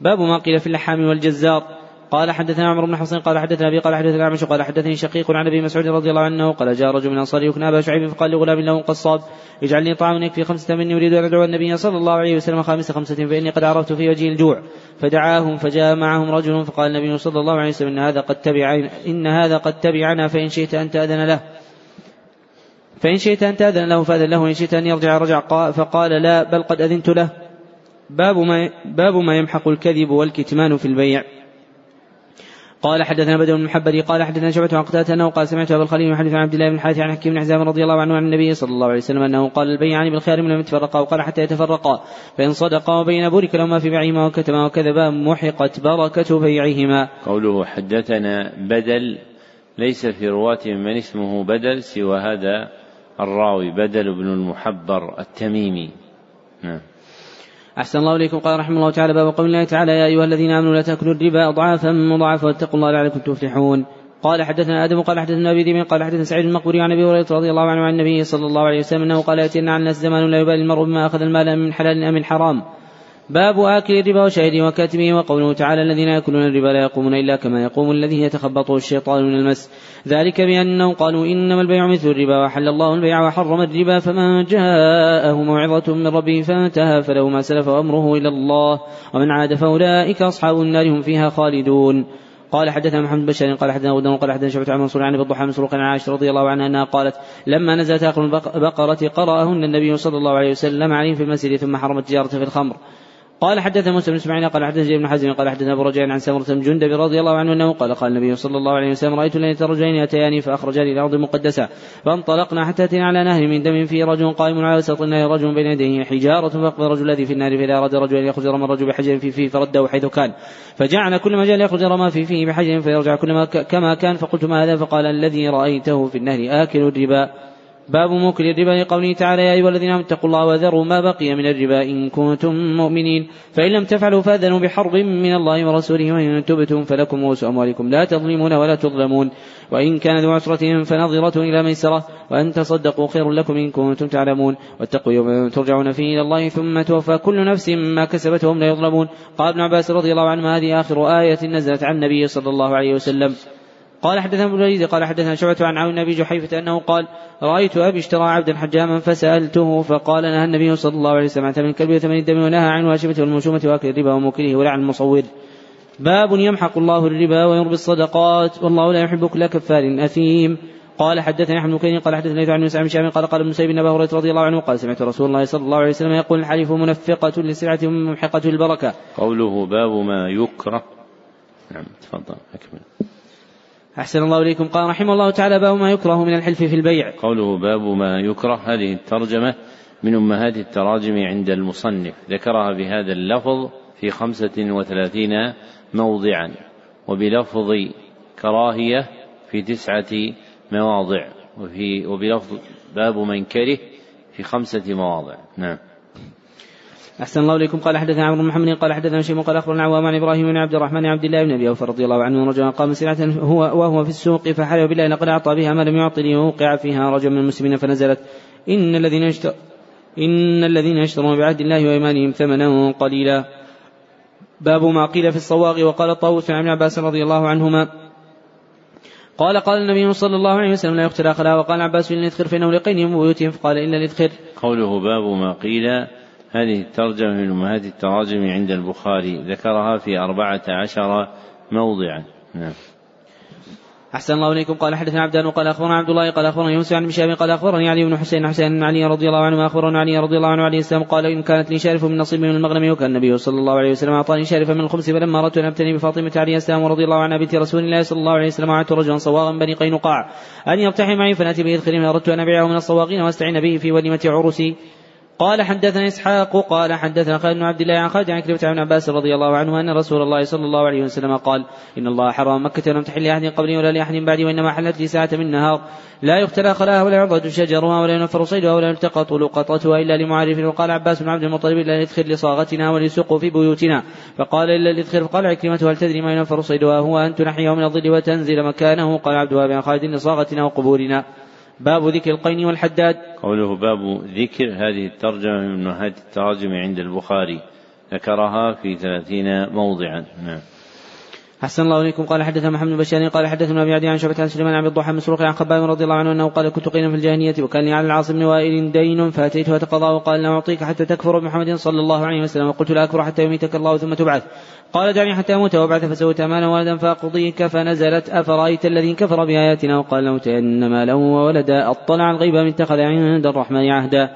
باب ما قيل في اللحام والجزار. قال حدثنا عمرو بن حصين قال حدثنا أبي قال حدثنا أعمش قال حدثني شقيق عن أبي مسعود رضي الله عنه قال جاء رجل من أنصار يكنى أبا شعيب فقال لغلام له قصاب اجعل لي طعاما يكفي خمسة مني أريد أن أدعو النبي صلى الله عليه وسلم خامس خمسة فإني قد عرفت في وجهي الجوع فدعاهم فجاء معهم رجل فقال النبي صلى الله عليه وسلم إن هذا قد تبع إن هذا قد تبعنا فإن شئت أن تأذن له. فإن شئت أن تأذن له فأذن له وإن شئت أن يرجع رجع فقال لا بل قد أذنت له. باب ما باب ما يمحق الكذب والكتمان في البيع. قال حدثنا بدر بن محبري قال حدثنا شعبة عن قتادة أنه قال سمعت ابا الخليل يحدث عن عبد الله بن الحارث عن حكيم بن حزام رضي الله عنه عن النبي صلى الله عليه وسلم أنه قال البيعان بالخيار من لم يتفرقا وقال حتى يتفرقا فإن صدقا وبين بورك لهما في بيعهما وكتما وكذبا محقت بركة بيعهما. قوله حدثنا بدل ليس في رواة من اسمه بدل سوى هذا الراوي بدل بن المحبر التميمي. نعم. أحسن الله إليكم. قال رحمه الله تعالى باب قول الله تعالى يا أيها الذين آمنوا لا تأكلوا الربا أضعافا مضاعفة واتقوا الله لعلكم تفلحون. قال حدثنا آدم قال حدثنا أبي ذئب قال حدثنا سعيد المقبري عن أبي هريرة رضي الله عنه عن النبي صلى الله عليه وسلم أنه قال يأتينا على الناس زمان لا يبالي المرء بما أخذ المال من حلال أم من حرام. باب آكل الربا وشاهده وكاتبه وقوله تعالى الذين يأكلون الربا لا يقومون إلا كما يقوم الذي يتخبطه الشيطان من المس. ذلك بأنهم قالوا إنما البيع مثل الربا وحل الله البيع وحرم الربا فمن جاءه موعظة من ربه فانتهى فله ما سلف أمره إلى الله. ومن عاد فأولئك أصحاب النار هم فيها خالدون. قال حدثنا محمد بشار قال حدثنا ودن قال حدثنا شعبة عن منصور عن أبي الضحى مسروق عن عائشة رضي الله عنها أنها قالت لما نزلت اخر البقرة قرأهن النبي صلى الله عليه وسلم عليهم في المسجد ثم حرم التجارة في الخمر. قال حدثنا موسى بن إسماعيل قال حدثنا ابن حزم قال حدثنا أبو رجاء عن سمرة بن جندب رضي الله عنه أنه قال قال النبي صلى الله عليه وسلم رأيت ليلة رجلين اتياني فاخرجاني إلى الأرض المقدسه فانطلقنا حتى أتينا على نهر من دم فيه رجل قائم على وسط النهر رجل بين يديه حجارة فأقبل الرجل الذي في النار فإذا أراد رجل أن يخرج رمى الرجل بحجر في فيه فرده حيث كان. فجعل كل ما جاء يخرج رمى في فيه بحجر فيرجع كل ما كما كان فقلت ما هذا فقال الذي رأيته في النهر آكل الربا باب موكل الربا لقوله تعالى يا أيها الذين آمنوا اتقوا الله وذروا ما بقي من الربا إن كنتم مؤمنين فإن لم تفعلوا فأذنوا بحرب من الله ورسوله وإن تبتم فلكم رؤوس أموالكم لا تظلمون ولا تظلمون وإن كان ذو عسرة فنظرة إلى ميسرة وأن تصدقوا خير لكم إن كنتم تعلمون واتقوا يوم ترجعون فيه إلى الله ثم توفى كل نفس ما كسبت وهم لا يظلمون. قال ابن عباس رضي الله عنه هذه آخر آية نزلت عن النبي صلى الله عليه وسلم. قال حدثنا ابن الوليد قال حدثنا شعبة عن عون أبي جحيفة أنه قال رأيت أبي اشترى عبدا حجاما فسألته فقال نهى النبي صلى الله عليه وسلم عن ثمن الكلب وثمن الدم ونهى عن الواشمة والموشومة وأكل الربا وموكله ولعن المصور باب يمحق الله الربا ويربي الصدقات والله لا يحب كل كفار أثيم قال حدثني أحمد بن قال حدثني عن مسعود بن قال قال ابن سيب بن أبي هريرة رضي الله عنه قال سمعت رسول الله صلى الله عليه وسلم يقول الحليف منفقة لسلعه ممحقة البركة. قوله باب ما يكره نعم تفضل أكمل. أحسن الله إليكم. قال رحمه الله تعالى باب ما يكره من الحلف في البيع. قوله باب ما يكره هذه الترجمة من أمهات التراجم عند المصنف. ذكرها بهذا اللفظ في خمسة وثلاثين موضعا وبلفظ كراهية في تسعة مواضع وفي وبلفظ باب من كره في خمسة مواضع. نعم. أحسن الله إليكم. قال حدثنا عمرو بن محمد قال حدثنا شيخ قال أخبرنا عوام عن إبراهيم بن عبد الرحمن عبد الله بن أبي أوفى رضي الله عنه رجلا قام سلعة هو وهو في السوق فحلف بالله لقد أعطى بها ما لم يعطي ليوقع فيها رجل من المسلمين فنزلت إن الذين يشتر إن الذين يشترون بعهد الله وإيمانهم ثمنا قليلا. باب ما قيل في الصواغ وقال طاووس عن عباس رضي الله عنهما قال قال النبي صلى الله عليه وسلم لا يقتل أخلا وقال عباس إن الإدخر فإنه لقين من بيوتهم فقال إلا الإدخر قوله باب ما قيل هذه الترجمة من أمهات التراجم عند البخاري ذكرها في أربعة عشر موضعا. نعم. أحسن الله إليكم. قال حدثنا عبدان وقال أخبرنا عبد الله قال أخبرنا يونس عن بشاب قال أخبرني علي بن حسين حسين بن علي رضي الله عنه أخبرنا علي رضي الله عنه عليه السلام قال إن كانت لي شارف من نصيب من المغنم وكان النبي صلى الله عليه وسلم أعطاني شارفا من الخمس فلما أردت أن أبتني بفاطمة عليه السلام رضي الله عنها بنت رسول الله صلى الله عليه وسلم وعدت رجلا صواغا بني قينقاع أن يرتحي معي فنأتي به الخير أردت أن أبيعه من الصواغين وأستعين به في وليمة عرسي قال حدثنا إسحاق قال حدثنا خالد بن عبد الله عن خالد عن كلمة عن عباس رضي الله عنه أن رسول الله صلى الله عليه وسلم قال إن الله حرم مكة ولم تحل لأحد قبلي ولا لأحد بعدي وإنما حلت لي ساعة من نهار لا يختلى خلاها ولا يعضد شجرها ولا ينفر صيدها ولا يلتقط لقطتها إلا لمعرف وقال عباس بن عبد المطلب إلا يدخل لصاغتنا وليسوق في بيوتنا فقال إلا يدخل فقال عكرمة هل تدري ما ينفر صيدها هو ان تنحيه من الظل وتنزل مكانه قال عبد عن خالد لصاغتنا وقبورنا باب ذكر القين والحداد. قوله باب ذكر هذه الترجمة من أمهات التراجم عند البخاري. ذكرها في ثلاثين موضعا. نعم. أحسن الله إليكم. قال حدثنا محمد بن بشار قال حدثنا أبي عدي عن شعبة عن سليمان عن الضحى مسروق عن خباب رضي الله عنه أنه قال كنت قينا في الجاهلية وكان لي على العاص بن وائل دين فأتيت فتقضاه وقال لا أعطيك حتى تكفر بمحمد صلى الله عليه وسلم. وقلت لا أكفر حتى يميتك الله ثم تبعث. قال دعني حتى أموت وأبعث فسويت مالا ولدا فأقضيك فنزلت. أفرأيت الذي كفر بآياتنا وقال لأوتين مالا وولدا. أطلع الغيب من اتخذ عند الرحمن عهدا.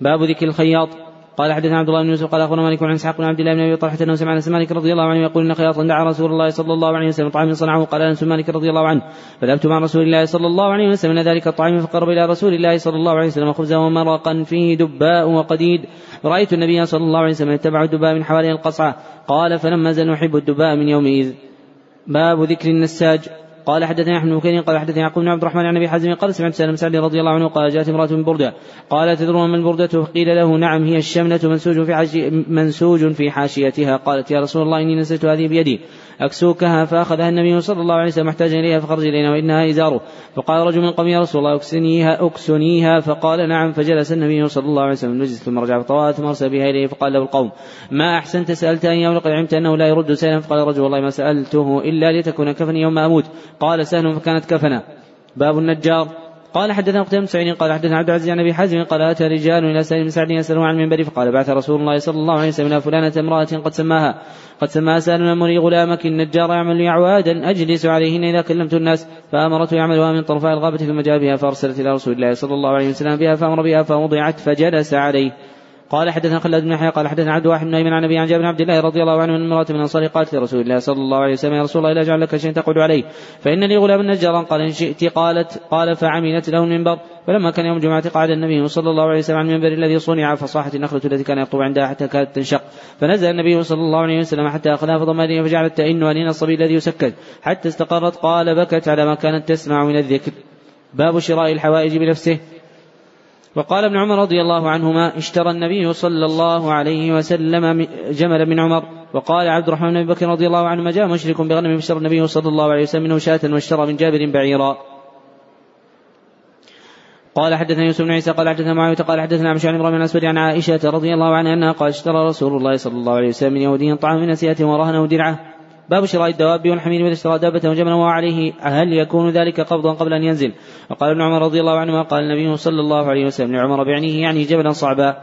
باب ذكر الخياط. قال حدثنا عبد الله بن يوسف قال أخبرنا مالك عن إسحاق بن عبد الله بن أبي طلحة أنه سمع أنس مالك رضي الله عنه يقول إن خياطا دعا رسول الله صلى الله عليه وسلم طعام صنعه. قال أنس مالك رضي الله عنه فذهبت مع رسول الله صلى الله عليه وسلم. من ذلك الطعام فقرب إلى رسول الله صلى الله عليه وسلم خبزا ومرقا فيه دباء وقديد. رايت النبي صلى الله عليه وسلم يتبع الدباء من حوالي القصعة. قال فلما زل نحب الدباء من يومئذ. باب ذكر النساج. قال حدثني أحمد بن قال حدثني يعقوب بن عبد الرحمن عن أبي حازم قال سمعت سالم سعد رضي الله عنه قال جاءت امرأة من بردة قال تدرون من بردته قيل له نعم هي الشمنه منسوج في منسوج في حاشيتها. قالت يا رسول الله إني نسيت هذه بيدي أكسوكها فأخذها النبي صلى الله عليه وسلم محتاجا إليها فخرج إلينا وإنها إزاره. فقال رجل من قوم يا رسول الله اكسنيها أكسنيها؟ فقال نعم فجلس النبي صلى الله عليه وسلم نجز ثم رجع فطواها ثم أرسل بها إليه فقال له القوم ما أحسنت؟ سألت أن ولقد علمت أنه لا يرد سائلا فقال الرجل والله ما سألته إلا لتكون كفني يوم أموت. قال سهل فكان كانت كفنا باب النجار. قال حدثنا قتيبة بن قال حدثنا عبد العزيز عن أبي حازم قال آتى رجال إلى سالم بن سعد يسألون عن المنبر فقال بعث رسول الله صلى الله عليه وسلم إلى فلانة امرأة قد سماها قد سماها سالم امري غلامك النجار يعمل لي أجلس عليهن إذا كلمت الناس فأمرته يعملها من طرفاء الغابة ثم جاء بها فأرسلت إلى رسول الله صلى الله عليه وسلم بها فأمر بها فوضعت فجلس عليه. قال حدثنا خلاد بن يحيى قال حدثنا عبد واحد بن ايمن عن أبي عن جابر بن عبد الله رضي الله عنه ان امرأة من الانصار قالت لرسول الله صلى الله عليه وسلم يا رسول الله لا اجعل لك شيء تقعد عليه فان لي غلام نجارا قال إن شئت قالت قال فعملت له المنبر. فلما كان يوم الجمعة قعد النبي صلى الله عليه وسلم عن المنبر الذي صنع فصاحت النخلة التي كان يخطب عندها حتى كادت تنشق. فنزل النبي صلى الله عليه وسلم حتى أخذها فضمنها فجعلت تئن ولين الصبي الذي يسكت حتى استقرت قال بكت على ما كانت تسمع من الذكر. باب شراء الحوائج بنفسه. وقال ابن عمر رضي الله عنهما اشترى النبي صلى الله عليه وسلم جملا من عمر. وقال عبد الرحمن بن بكر رضي الله عنه ما جاء مشرك بغنم فاشترى النبي صلى الله عليه وسلم منه شاة واشترى من جابر بعيرا. قال حدثنا يوسف بن عيسى قال حدثنا معاوية قال حدثنا عن عن إبراهيم الاسود عن عائشة رضي الله عنها أنها قال اشترى رسول الله صلى الله عليه وسلم من يهودي طعام من نسيئة ورهنه درعه باب شراء الدواب والحمير واذا اشترى دابة وجملا وعليه هل يكون ذلك قبضا قبل أن ينزل؟ وقال ابن عمر رضي الله عنهما قال النبي صلى الله عليه وسلم لعمر بعنيه يعني جبلا صعبا.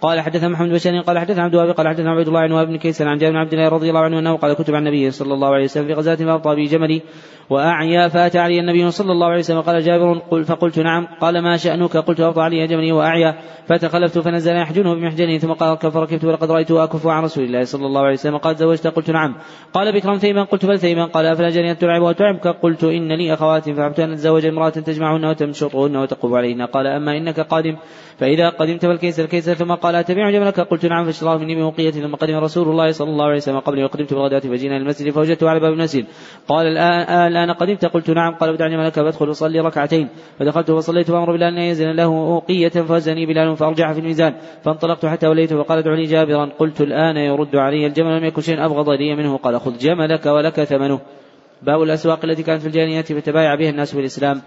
قال حدثنا محمد بن قال حدثنا عبد الوهاب قال حدثنا عبد الله عن بن كيسان عن جابر بن عبد الله رضي الله عنه أنه قال كتب عن النبي صلى الله عليه وسلم في غزاة فابطى بي جملي وأعيا فأتى علي النبي صلى الله عليه وسلم قال جابر قل فقلت نعم قال ما شأنك؟ قلت أبطى علي جملي وأعيا فتخلفت فنزل يحجنه بمحجنه ثم قال فركبت ولقد رأيته أكف عن رسول الله صلى الله عليه وسلم قال زوجت قلت نعم. قال بكرم ثيما قلت بل ثيما قال أفلا جني أن تلعب وتعبك؟ قلت إن لي أخوات فحبت أن أتزوج امرأة تجمعهن وتمشطهن وتقوم عليهن. قال أما إنك قادم فإذا قدمت فالكيس الكيس ثم قال أتبيع جملك قلت نعم فاشتراه مني بموقية ثم قدم رسول الله صلى الله عليه وسلم. قبلي وقدمت بالغداة فجينا المسجد فوجدته على باب المسجد. قال الآن الآن قدمت. قلت نعم. قال ودعني ملك فادخل وصلي ركعتين. فدخلت وصليت فأمر بلال أن يزن له أوقية فوزني بلال فأرجع في الميزان. فانطلقت حتى وليت فقال ادع لي جابرا. قلت الآن يرد علي الجمل لم يكن شيء أبغض لي منه. قال خذ جملك ولك ثمنه. باب الأسواق التي كانت في الجاهلية فتبايع بها الناس في الإسلام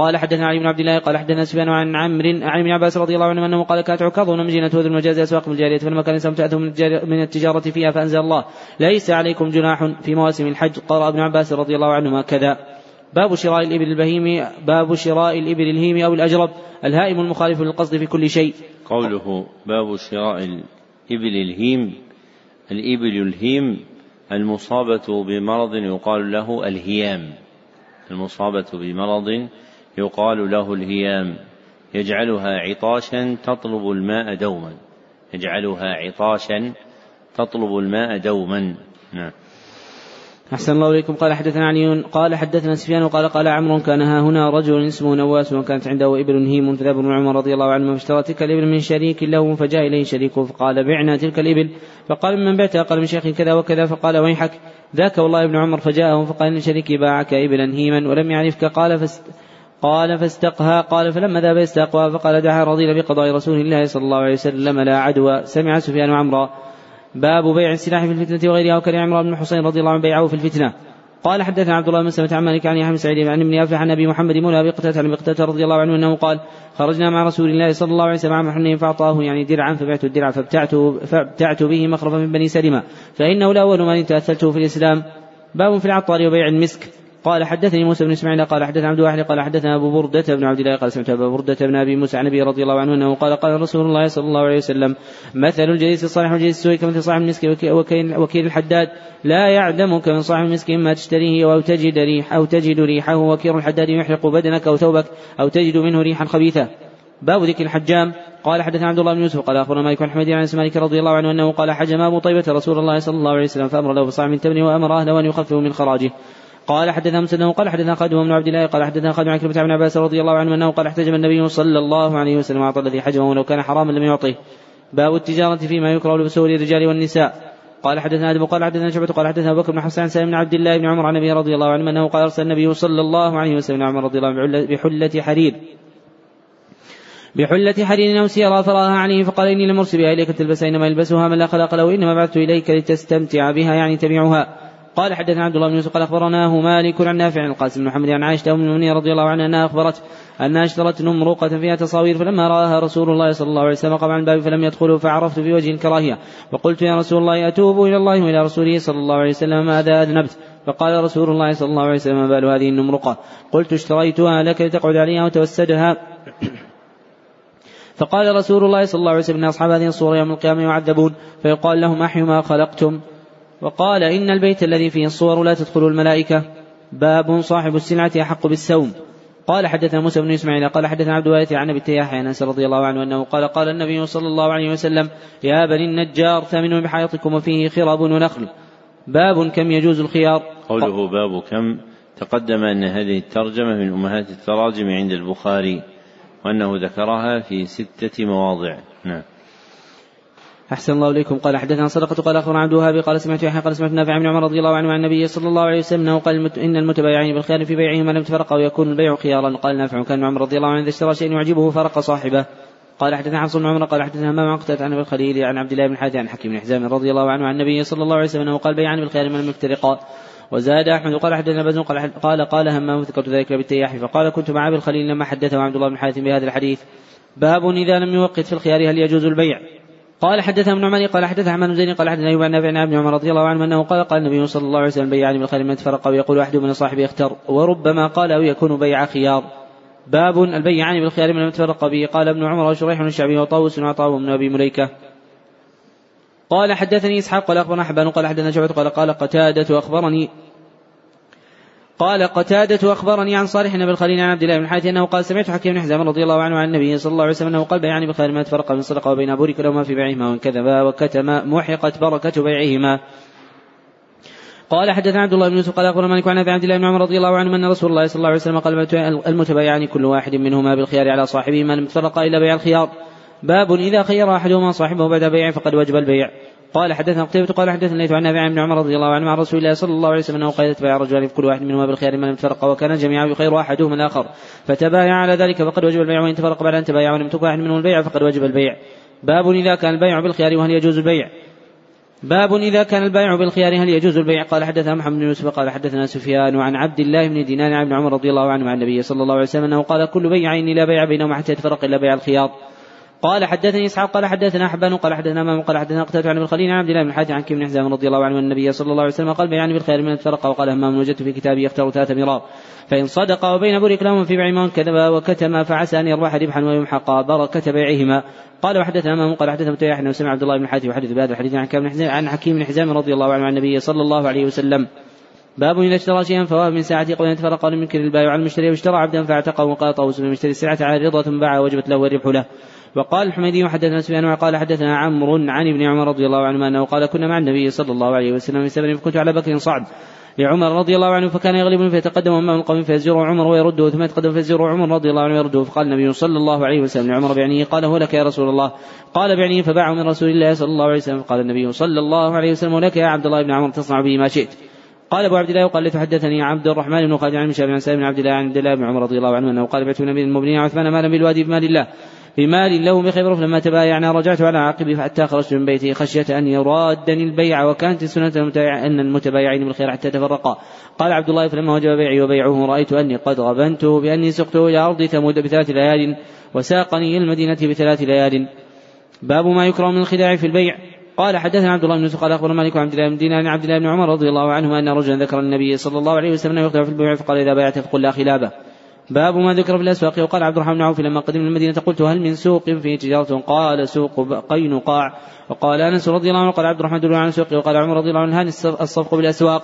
قال حدثنا علي بن عبد الله قال حدثنا سفيان عن عمرو عن ابن عباس رضي الله عنه أنه قال كانت عكاظ ونمجينة وذو المجاز أسواق من الجارية فلما كان الإنسان تاته من التجارة فيها فأنزل الله. ليس عليكم جناح في مواسم الحج قرأ ابن عباس رضي الله عنهما كذا. باب شراء الإبل البهيم باب شراء الإبل الهيم أو الأجرب الهائم المخالف للقصد في كل شيء. قوله باب شراء الإبل الهيم الإبل الهيم المصابة بمرض يقال له الهيام المصابة بمرض يقال له الهيام. يجعلها عطاشا تطلب الماء دوما. يجعلها عطاشا تطلب الماء دوما. نعم. أحسن الله إليكم. قال حدثنا علي قال حدثنا سفيان وقال قال عمرو كان ها هنا رجل اسمه نواس وكانت عنده إبل هيم فذهب ابن عمر رضي الله عنهما فاشترى تلك الإبل من شريك له فجاء إليه شريكه فقال بعنا تلك الإبل. فقال من بعتها؟ قال من شيخ كذا وكذا فقال ويحك؟ ذاك والله ابن عمر فجاءه فقال إن شريكي باعك إبلا هيما ولم يعرفك. قال فاست قال فاستقها قال فلما ذهب يستقها فقال دعا رضي بقضاء رسول الله صلى الله عليه وسلم لا عدوى. سمع سفيان عمرا باب بيع السلاح في الفتنة وغيرها وكان عمران بن حسين رضي الله عنه بيعه في الفتنة. قال حدثنا عبد الله بن سلمة عن مالك عن يحيى بن سعيد عن ابن افلح عن أبي محمد مولى أبي قتادة عن أبي قتادة رضي الله عنه أنه قال خرجنا مع رسول الله صلى الله عليه وسلم عام حنين فأعطاه يعني درعا فبعت الدرع فابتعت فابتعت به مخرفا من بني سلمة. فإنه لاول من تأثلته في الإسلام. باب في العطار وبيع المسك. قال حدثني موسى بن إسماعيل قال حدثنا عبد الواحد قال حدثنا أبو بردة بن عبد الله قال سمعت ابا بردة بن أبي موسى عن أبي رضي الله عنه أنه قال قال رسول الله صلى الله عليه وسلم مثل الجليس الصالح والجليس السوء كمثل صاحب المسك وكيل, الحداد. لا يعدمك من صاحب المسك إما تشتريه أو تجد ريح أو تجد ريحه. وكيل الحداد يحرق بدنك أو ثوبك أو تجد منه ريحا خبيثه باب ذكر الحجام. قال حدثنا عبد الله بن يوسف قال أخبرنا مالك بن حميد عن مالك رضي الله عنه أنه قال حجم أبو طيبة رسول الله صلى الله عليه وسلم فأمر له بصاع من تمر وأمر أهله أن يخففوا من خراجه. قال حدثنا مسلم قال حدثنا خادم بن عبد الله قال حدثنا خادم عن بن عباس رضي الله عنه أنه قال احتجم النبي صلى الله عليه وسلم اعطى الذي حجمه ولو كان حراما لم يعطيه باب التجارة فيما يكره لبسه للرجال والنساء. قال حدثنا آدم قال حدثنا شعبة قال حدثنا بكر بن عن سالم بن عبد الله بن عمر عن النبي رضي الله عنه أنه قال أرسل النبي صلى الله عليه وسلم عمر رضي الله عنه بحلة حرير. بحلة حرير أو سيرا فراها عليه فقال إني لمرسل بها إليك تلبسها إنما يلبسها من لا خلاق له إنما بعثت إليك لتستمتع بها يعني تبيعها. قال حدثنا عبد الله بن يوسف قال اخبرناه مالك عن نافع عن القاسم بن محمد عن عائشة أم المؤمنين رضي الله عنها أنها أخبرت انها أشترت نمرقة فيها تصاوير فلما رآها رسول الله صلى الله عليه وسلم قام عن الباب فلم يدخلوا فعرفت في وجه الكراهية. وقلت يا رسول الله أتوب إلى الله وإلى رسوله صلى الله عليه وسلم ماذا أذنبت؟ فقال رسول الله صلى الله عليه وسلم ما بال هذه النمرقة. قلت اشتريتها لك لتقعد عليها وتوسدها. فقال رسول الله صلى الله عليه وسلم إن أصحاب هذه الصور يوم القيامة يعذبون. فيقال لهم أحيوا ما خلقتم. وقال إن البيت الذي فيه الصور لا تدخل الملائكة. باب صاحب السلعة أحق بالسوم. قال حدثنا موسى بن إسماعيل قال حدثنا عبد الوارث عن أبي التياح عن أنس رضي الله عنه أنه قال قال النبي صلى الله عليه وسلم يا بني النجار ثمنوا بحائطكم وفيه خراب ونخل. باب كم يجوز الخيار؟ قوله باب كم تقدم أن هذه الترجمة من أمهات التراجم عند البخاري وأنه ذكرها في ستة مواضع. نعم. أحسن الله إليكم. قال حدثنا صدقة قال أخبرنا عبد الوهاب قال سمعت يحيى قال سمعت نافع بن عمر رضي الله عنه عن النبي صلى الله عليه وسلم أنه قال إن المتبايعين بالخيار في بيعهما لم تفرقا ويكون البيع خيارا. قال نافع كان عمر رضي الله عنه إذا اشترى شيئا يعجبه فرق صاحبه. قال حدثنا حفص بن عمر قال حدثنا همام عقدة عن أبي الخليل عن عبد الله بن حاتم عن حكيم بن حزام رضي الله عنه عن النبي صلى الله عليه وسلم أنه قال بيعان بالخيار من المفترقا وزاد أحمد قال حدثنا بزن قال قال قال همام ذكرت ذلك بالتياح. فقال كنت مع أبي الخليل لما حدثه عبد الله بن حاتم بهذا الحديث. باب إذا لم يوقت في الخيار هل يجوز البيع؟ قال حدثنا ابن عمر قال حدث عن زين قال حدثنا ايوب عن نافع عن ابن عمر رضي الله عنه أنه قال قال النبي صلى الله عليه وسلم بيعني بالخير من تفرق ويقول أحد من صاحبه اختر وربما قال أو يكون بيع خيار. باب البيعان بالخيار من تفرق به. قال ابن عمر وشريح الشعبي وطاووس وعطاء بن أبي مليكة. قال حدثني إسحاق قال أخبرنا حبان قال حدثنا شعبة قال قال قتادة أخبرني قال قتادة أخبرني عن صالح بن الخليل عن عبد الله بن حاتم أنه قال سمعت حكيم بن حزام رضي الله عنه عن النبي صلى الله عليه وسلم أنه قال بيعني بخير ما تفرق من صدقة وبين بورك لهما في بيعهما وإن كذبا وكتما محقت بركة بيعهما. قال حدثنا عبد الله بن يوسف قال أخبرنا مالك عن عبد الله بن عمر رضي الله عنه أن رسول الله صلى الله عليه وسلم قال المتبايعان كل واحد منهما بالخيار على صاحبه ما لم تفرقا إلا بيع الخيار. باب إذا خير أحدهما صاحبه بعد بيع فقد وجب البيع. قال حدثنا قتيبة قال حدثنا ليث عن نافع بن عمر رضي الله عنه مع رسول الله صلى الله عليه وسلم أنه قال تبايع رجلان كل واحد منهما بالخيار ما لم تفرق وكان جميعا يخير احدهما الآخر. فتبايع على ذلك فقد وجب البيع وإن تفرق بعد أن تبايع ولم تكن واحد منهم البيع فقد وجب البيع. باب إذا كان البيع بالخيار وهل يجوز البيع. باب إذا كان البيع بالخيار هل يجوز البيع؟ قال حدثنا محمد بن يوسف قال حدثنا سفيان عن عبد الله بن دينار عن ابن عمر رضي الله عنه عن النبي صلى الله عليه وسلم أنه قال كل بيعين لا بيع بينهما حتى يتفرق إلا بيع الخيار. قال حدثني إسحاق قال حدثنا حبان قال حدثنا امام قال حدثنا قتادة عن الخليل عن عبد الله بن الحاج عن كيم بن حزام رضي الله عنه أن النبي صلى الله عليه وسلم قال بيعني بالخير من الفرق وقال همام وجدت في كتابي يختار ثلاث مرار فإن صدق وبين بورك لهم في بيع من كذب وكتم فعسى أن يربح ربحا ويمحق بركة بيعهما. قال وحدثنا امام قال حدثنا متيح انه سمع عبد الله بن حاتم يحدث بهذا الحديث عن عن حكيم بن حزام رضي الله عنه عن النبي صلى الله عليه وسلم. باب إذا اشترى شيئا فواه من ساعته قبل أن يتفرق ولم ينكر البائع على المشتري واشترى عبدا فاعتقه وقال طاووس المشتري السلعة على رضا ثم باعها وجبت له والربح له. وقال الحميدي حدثنا سفيان وقال حدثنا عمرو عن ابن عمر رضي الله عنهما أنه قال كنا مع النبي صلى الله عليه وسلم في سفر فكنت على بكر صعد. لعمر رضي الله عنه فكان يغلبني فيتقدم امام القوم فيزجره عمر ويرده ثم يتقدم فيزجره عمر رضي الله عنه ويرده. فقال النبي صلى الله عليه وسلم لعمر بعنيه قال هو لك يا رسول الله. قال بعنيه فباعه من رسول الله صلى الله عليه وسلم. قال النبي صلى الله عليه وسلم ولك يا عبد الله بن عمر تصنع به ما شئت. قال أبو عبد الله وقال لتحدثني عبد الرحمن بن خالد عن مشابه عن سالم بن عبد الله عن عبد الله بن عمر رضي الله عنه أنه قال بعت من المؤمنين عثمان مالا بالوادي بمال الله بمال له بخبر فلما تبايعنا رجعت على عقبي حتى خرجت من بيتي خشية أن يرادني البيع وكانت السنة أن المتبايعين بالخير حتى تفرقا. قال عبد الله فلما وجب بيعي وبيعه رأيت أني قد غبنته بأني سقته إلى أرض ثمود بثلاث ليال وساقني إلى المدينة بثلاث ليال. باب ما يكره من الخداع في البيع. قال حدثنا عبد الله بن يوسف قال اخبر مالك عن عبد الله بن دينار عن عبد الله بن عمر رضي الله عنهما أن رجلا ذكر النبي صلى الله عليه وسلم يخدع في البيع فقال إذا بايعت فقل لا خلابة. باب ما ذكر في الأسواق. وقال عبد الرحمن بن عوف لما قدمنا المدينة قلت هل من سوق فيه تجارة؟ قال سوق قينقاع وقال أنس رضي الله عنه قال عبد الرحمن عن سوق وقال عمر رضي الله عنه هل الصفق بالأسواق؟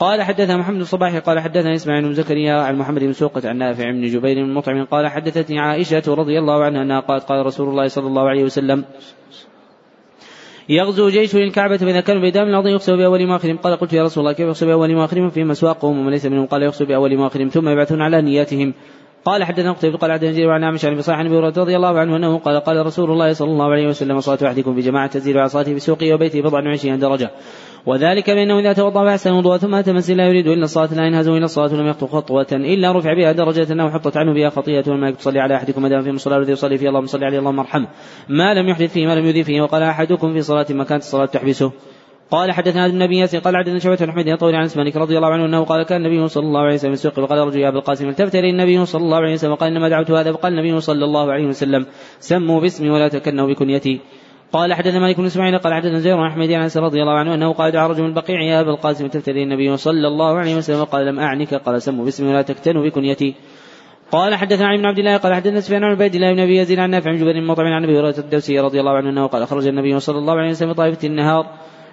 قال حدثنا محمد الصباح قال حدثنا إسماعيل بن زكريا عن محمد بن سوقة عن نافع بن جبير بن مطعم قال حدثتني عائشة رضي الله عنها أنها قالت قال رسول الله صلى الله عليه وسلم يغزو جيش للكعبة كانوا بإدام الأرض يخسر بأول ما آخرهم قال قلت يا رسول الله كيف يخسر بأول ما آخرهم مسواقهم ومن ليس منهم قال يخسر بأول ما آخرهم ثم يبعثون على نياتهم. قال حدثنا قتيبة قال حدثنا جرير عن عامش عن بصاح عن رضي الله عنه أنه قال قال رسول الله صلى الله عليه وسلم صلاة احدكم في جماعة تزيد على صلاته في سوقه وبيته بضع وعشرين درجة. وذلك بأنه إذا توضأ فأحسن وضوء ثم أتى مسجد لا يريد إلا الصلاة لا ينهزم إلى الصلاة ولم يخطو خطوة إلا رفع بها درجة أو حطت عنه بها خطيئة وما تصلي على أحدكم ما في مصلى الذي يصلي فيه. اللهم صل عليه اللهم ارحمه. ما لم يحدث فيه ما لم يذي فيه وقال أحدكم في صلاة ما كانت الصلاة تحبسه. قال حدثنا ابن النبي قال عدنا شعبة بن حميد يطول عن مالك رضي الله عنه أنه قال كان النبي صلى الله عليه وسلم يسوق وقال رجل يا ابا القاسم التفت الي النبي صلى الله عليه وسلم وقال إنما دعوت هذا فقال النبي صلى الله عليه وسلم سموا باسمي ولا تكنوا بكنيتي. قال حدثنا مالك بن إسماعيل قال حدثنا زيد بن أحمد عن رضي الله عنه أنه قال دعا رجل من البقيع يا ابا القاسم تفتري النبي صلى الله عليه وسلم وقال لم أعنك قال سموا باسمي ولا تكتنوا بكنيتي. قال حدثنا عن ابن عبد الله قال حدثنا سفيان عن عبيد الله بن أبي يزيد عن نافع بن جبير مطعم عن أبي هريرة الدوسي رضي الله عنه أنه قال خرج النبي صلى الله عليه وسلم طائفة النهار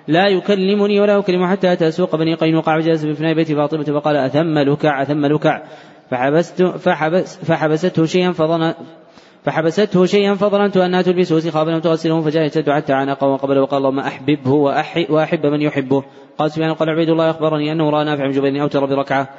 لا يكلمني ولا أكلم حتى أتى سوق بني قينقاع وجلس بفناء بيت فاطمة فقال أثم لكع أثم لكع. فحبست فحبس فحبسته شيئا فظن فحبسته شيئا فظننت أنها تلبسه سخابا لم تغسله فجاء يشتد حتى عنقه وقبله وقال اللهم أحببه وأحب من يحبه. قال سفيان قال عبيد الله أخبرني أنه رأى نافع بن جبير اوتر بركعه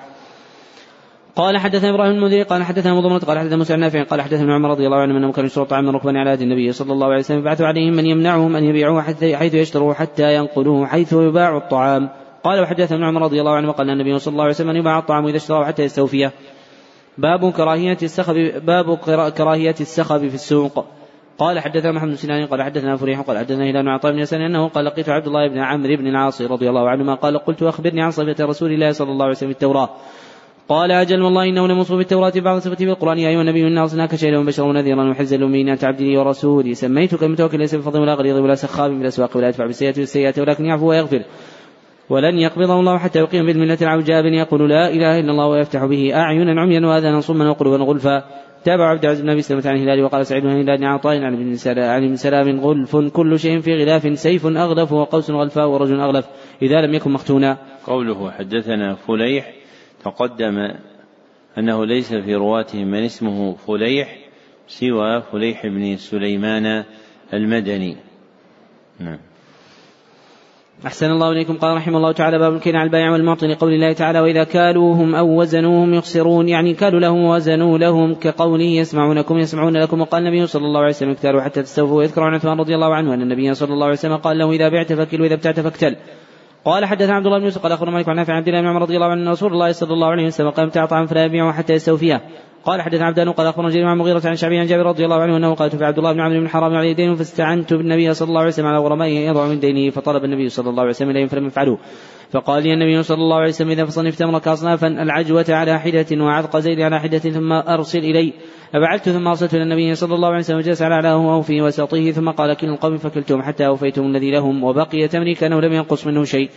قال حدثنا إبراهيم المنذري قال حدثنا مضمرة قال حدثنا موسى نافع قال حدثنا ابن عمر رضي الله عنه انهم كانوا يشتروا طعام من ركبان على يد النبي صلى الله عليه وسلم فبعثوا عليهم من يمنعهم أن يبيعوه حيث يشتروا حتى ينقلوه حيث يباع الطعام. قال وحدثنا ابن عمر رضي الله عنه وقال النبي صلى الله عليه وسلم يباع الطعام إذا اشتراه حتى يستوفيه. باب كراهية السخب باب كراهية السخب في السوق. قال حدثنا محمد بن سنان قال حدثنا فريح قال حدثنا هلال بن عطاء بن يسار أنه قال لقيت عبد الله بن عمرو بن العاص رضي الله عنهما قال قلت أخبرني عن صفة رسول الله صلى الله عليه وسلم التوراة. قال أجل والله إنه لموصوف بالتوراة بعض صفته بالقرآن. يا أيها النبي إنا أرسلناك شهيدا وبشرا ونذيرا وحزا للأمينات عبدي ورسولي سميتك المتوكل ليس بفضل ولا غليظ ولا سخاب من الأسواق ولا يدفع بالسيئة بالسيئة ولكن يعفو ويغفر. ولن يقبضه الله حتى يقيم بالملة العوجاب يقول لا إله إلا الله ويفتح به أعينا عميا وآذانا صما وقلوبا غلفا. تابع عبد العزيز بن أبي سلمة عن الهلال وقال سعيد بن هلال عطاء عن ابن سلام عن سلام غلف. كل شيء في غلاف سيف أغلف وقوس غلفاء ورجل أغلف. إذا لم يكن مختونا. قوله حدثنا فليح تقدم أنه ليس في رواته من اسمه فليح سوى فليح بن سليمان المدني. نعم. أحسن الله إليكم قال رحمه الله تعالى باب الكين على البائع والمعطي لقول الله تعالى وإذا كالوهم أو وزنوهم يخسرون يعني كالوا لهم ووزنوا لهم كقوله يسمعونكم يسمعون لكم وقال النبي صلى الله عليه وسلم اكتالوا حتى تستوفوا ويذكر عن عثمان رضي الله عنه أن النبي صلى الله عليه وسلم قال له إذا بعت فكل وإذا ابتعت فاكتل قال حدثنا عبد الله بن يوسف قال أخبرنا مالك عن نافع عبد الله بن عمر رضي الله عنه رسول الله صلى الله عليه وسلم قال ابتاع طعام فلا يبيعه حتى يستوفيه. قال حدثنا عبدان قال أخبرنا جرير عن مغيرة عن شعبي عن جابر رضي الله عنه أنه قال عبد الله بن عمرو بن حرام عليه دين فاستعنت بالنبي صلى الله عليه وسلم على غرمائه يضع من دينه فطلب النبي صلى الله عليه وسلم اليهم فلم يفعلوا فقال لي النبي صلى الله عليه وسلم إذا فصنفت امرك اصنافا العجوة على حدة وعذق زيد على حدة ثم أرسل إلي. ففعلت ثم أرسلت إلى النبي صلى الله عليه وسلم وجلس على اعلاه أو في وسطه ثم قال كل القوم فكلتهم حتى أوفيتم الذي لهم وبقي تمري كانه لم ينقص منه شيء.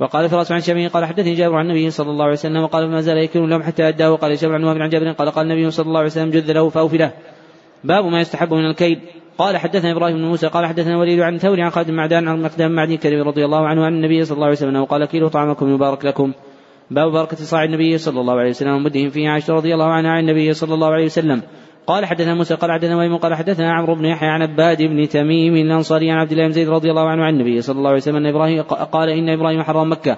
وقال فراس عن شبيه قال حدثني جابر عن النبي صلى الله عليه وسلم وقال فما زال يكون لهم حتى أداه. وقال جابر عن وابن عن جابر قال قال النبي صلى الله عليه وسلم جذ له فأوف له. باب ما يستحب من الكيد قال حدثنا إبراهيم بن موسى قال حدثنا وليد عن ثوري عن خالد معدان عن مقدام معدي كريم رضي الله عنه عن النبي صلى الله عليه وسلم قال كيلوا طعامكم يبارك لكم. باب بركة صاع النبي صلى الله عليه وسلم ومدهم فيه عائشة رضي الله عنها عن النبي صلى الله عليه وسلم. قال حدثنا موسى قال حدثنا ويم قال حدثنا عمرو بن يحيى عن عباد بن تميم الأنصاري عن عبد الله بن زيد رضي الله عنه عن النبي صلى الله عليه وسلم أن إبراهيم قال إن إبراهيم حرم مكة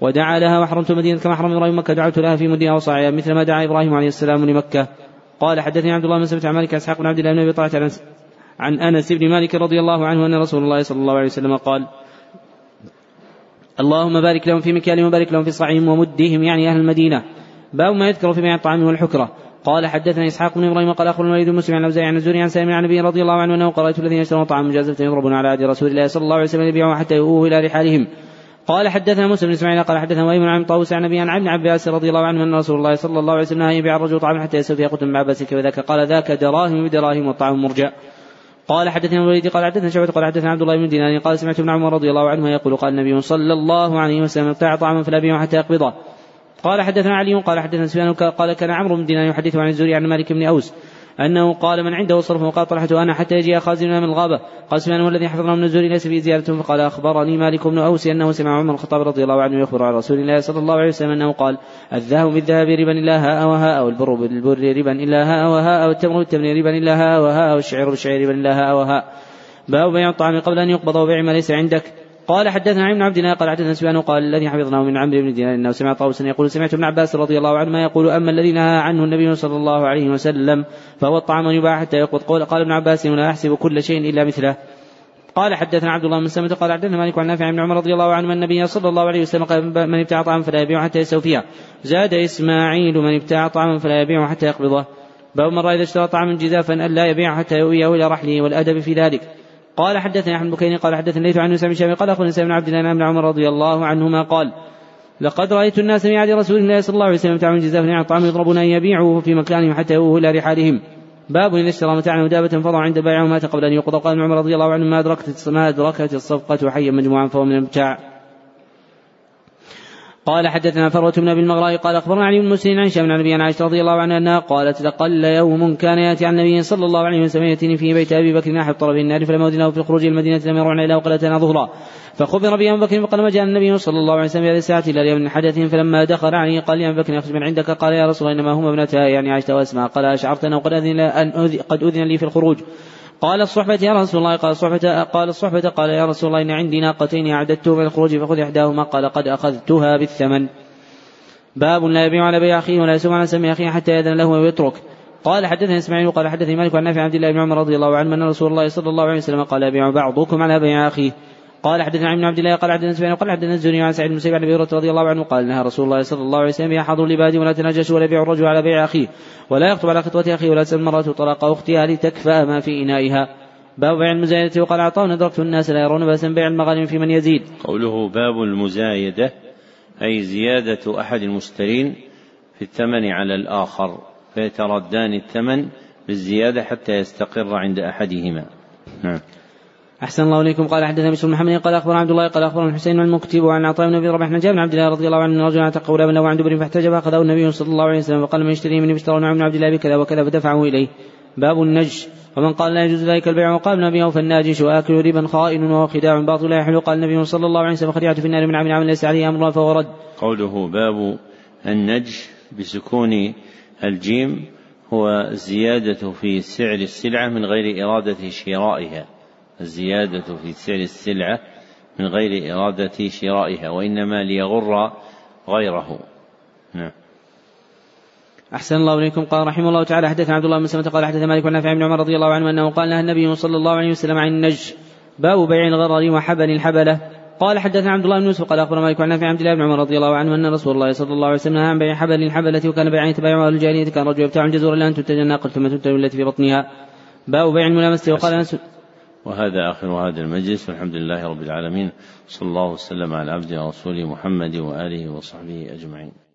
ودعا لها وحرمت المدينة كما حرم إبراهيم مكة دعوت لها في مدها وصاعها مثل ما دعا إبراهيم عليه السلام لمكة. قال حدثني عبد الله بن سلمة عن مالك إسحاق بن عبد الله بن أبي طلحة عن أنس بن مالك رضي الله عنه أن رسول الله صلى الله عليه وسلم قال اللهم بارك لهم في مكيالهم وبارك لهم في صاعهم ومدهم يعني أهل المدينة. باب ما يذكر في بيع الطعام والحكره قال حدثنا إسحاق بن إبراهيم قال أخبرنا الوليد بن مسلم عن الأوزاعي عن الزهري عن سالم عن النبي رضي الله عنه أنه قرأت الذين يشترون طعام مجازفة يضربون على عهد رسول الله صلى الله عليه وسلم يبيعون حتى يؤوه إلى رحالهم. قال حدثنا موسى بن إسماعيل قال حدثنا وهيب عن طاووس عن ابي عن ابن عباس رضي الله عنه أن رسول الله صلى الله عليه وسلم نهى يبيع الرجل طعاما حتى يسوي قلت ابن عباس كيف ذاك قال ذاك دراهم بدراهم والطعام مرجع. قال حدثنا الوليد قال حدثنا شعبة قال حدثنا عبد الله بن دينار قال سمعت ابن عمر رضي الله عنه يقول قال النبي صلى الله عليه وسلم ابتاع طعاما فلا يبيعه حتى يقبضه قال حدثنا علي قال حدثنا سفيان قال كان عمرو بن دينار يحدث عن الزهري عن مالك بن أوس. أنه قال من عنده صرف وقال طلحت أنا حتى يجي خازننا من الغابة. قال سفيان والذي حفظنا من الزهري ليس فيه زيادة فقال أخبرني مالك بن أوس أنه سمع عمر الخطاب رضي الله عنه يخبر عن رسول الله صلى الله عليه وسلم أنه قال الذهب بالذهب ربا إلا هاء وهاء والبر بالبر ربا إلا هاء وهاء والتمر بالتمر ربا إلا هاء وهاء والشعير بالشعير ربا إلا هاء وهاء باب بيع الطعام قبل أن يقبض وبيع ما ليس عندك. قال حدثنا عن عبد الله قال حدثنا سفيان قال الذي حفظناه من عمرو بن دينار إنه سمع طاووسا يقول سمعت ابن عباس رضي الله عنهما يقول أما الذي نهى عنه النبي صلى الله عليه وسلم فهو الطعام يباع حتى يقبض. قال, قال ابن عباس لا احسب كل شيء إلا مثله. قال حدثنا عبد الله بن سلمة قال حدثنا مالك عن نافع بن عمر رضي الله عنه أن النبي صلى الله عليه وسلم قال من ابتاع طعاما فلا يبيعه حتى يستوفيه. زاد إسماعيل من ابتاع طعاما فلا يبيعه حتى يقبضه. باب من رأى إذا اشترى طعاما جزافا الا يبيعه حتى يؤويه إلى رحله والأدب في ذلك. قال حدثني أحمد بكيني قال حدثني ليث عن سامي الشامي قال أخبرني بن عبد الله بن عمر رضي الله عنهما قال لقد رأيت الناس في عهد رسول الله صلى الله عليه وسلم يمتعون جزاف عن الطعام يضربون أن يبيعوه في مكانهم حتى يؤوه إلى رحالهم. باب إن اشترى متاعا ودابة فضع عند بيعه مات قبل أن يقضى قال عمر رضي الله عنه ما أدركت ما أدركت الصفقة حيا مجموعا فهو من المتاع. قال حدثنا فروة بن أبي المغراء قال أخبرنا علي بن مسلم عن شام عن أبي عائشة رضي الله عنها أنها قالت لقل يوم كان يأتي عن النبي صلى الله عليه وسلم يأتيني في بيت أبي بكر أحد طرف النار فلم له في الخروج إلى المدينة لم يرعنا إلا وقلتنا ظهرا. فخبر بي أبو بكر فقال ما جاء النبي صلى الله عليه وسلم هذه الساعة إلا ليوم من حدث فلما دخل عليه قال يا أبو بكر أخرج من عندك؟ قال يا رسول الله إنما هم ابنتا يعني عائشة وأسماء. قال أشعرت أنه قد أذن قد أذن لي في الخروج. قال الصحبة يا رسول الله قال الصحبة قال الصحبة قال يا رسول الله إن عندي ناقتين أعددتهما للخروج فخذ إحداهما قال قد أخذتها بالثمن. باب لا يبيع على بيع أخيه ولا يسوم على سمي أخيه حتى يأذن له ويترك قال حدثني إسماعيل قال حدثني مالك عن نافع عبد الله بن عمر رضي الله عنه أن رسول الله صلى الله عليه وسلم قال يبيع بعضكم على بيع أخيه. قال حدثنا عن عبد الله قال حدثنا سفيان قال حدثنا الزهري عن سعيد بن مسيب عن أبي رضي الله عنه قال نهى رسول الله صلى الله عليه وسلم يا حاضر لبادي ولا تناجشوا ولا يبيع الرجل على بيع أخيه ولا يخطب على خطوة أخيه ولا تسال المراه طلاق أختها لتكفى ما في إنائها. باب بيع المزايدة وقال عطاء ندركت الناس لا يرون بأسا بيع المغانم في من يزيد. قوله باب المزايدة أي زيادة أحد المشترين في الثمن على الآخر فيتردان الثمن بالزيادة حتى يستقر عند أحدهما. نعم. أحسن الله إليكم. قال حدثنا بشر محمد قال أخبر عبد الله قال أخبر الحسين المكتب عن عطاء بن أبي رباح بن عبد الله رضي الله عنه رجلا اعتق غلاما له عن دبر فاحتجب فأخذه النبي صلى الله عليه وسلم فقال من يشتري من اشترى من عبد الله بكذا وكذا فدفعه إليه. باب النج ومن قال لا يجوز ذلك البيع وقال النبي فالناجش وآكل ربا خائن وهو خداع باطل لا يحل. قال النبي صلى الله عليه وسلم خديعة في النار من عمل عمل ليس عليه أمر فهو رد. قوله باب النج بسكون الجيم هو الزيادة في سعر السلعة من غير إرادة شرائها. الزيادة في سعر السلعة من غير إرادة شرائها وإنما ليغر غيره. نعم. أحسن الله إليكم. قال رحمه الله تعالى حدثنا عبد الله بن سلمة قال حدث مالك نافع بن عمر رضي الله عنه أنه قال نهى النبي صلى الله عليه وسلم عن النج باب بيع الغرر وحبل الحبلة. قال حدثنا عبد الله بن يوسف قال أخبرنا مالك عن نافع عبد الله بن عمر رضي الله عنه أن رسول الله صلى الله عليه وسلم نهى عن بيع حبل الحبلة وكان بيعا يتبايعها الجاهلية. كان رجل يبتاع الجزور الا أن تنتج الناقة ثم تنتج التي في بطنها. باب بيع الملامسة. وقال انس وهذا آخر هذا المجلس والحمد لله رب العالمين صلى الله وسلم على عبده ورسوله محمد وآله وصحبه أجمعين.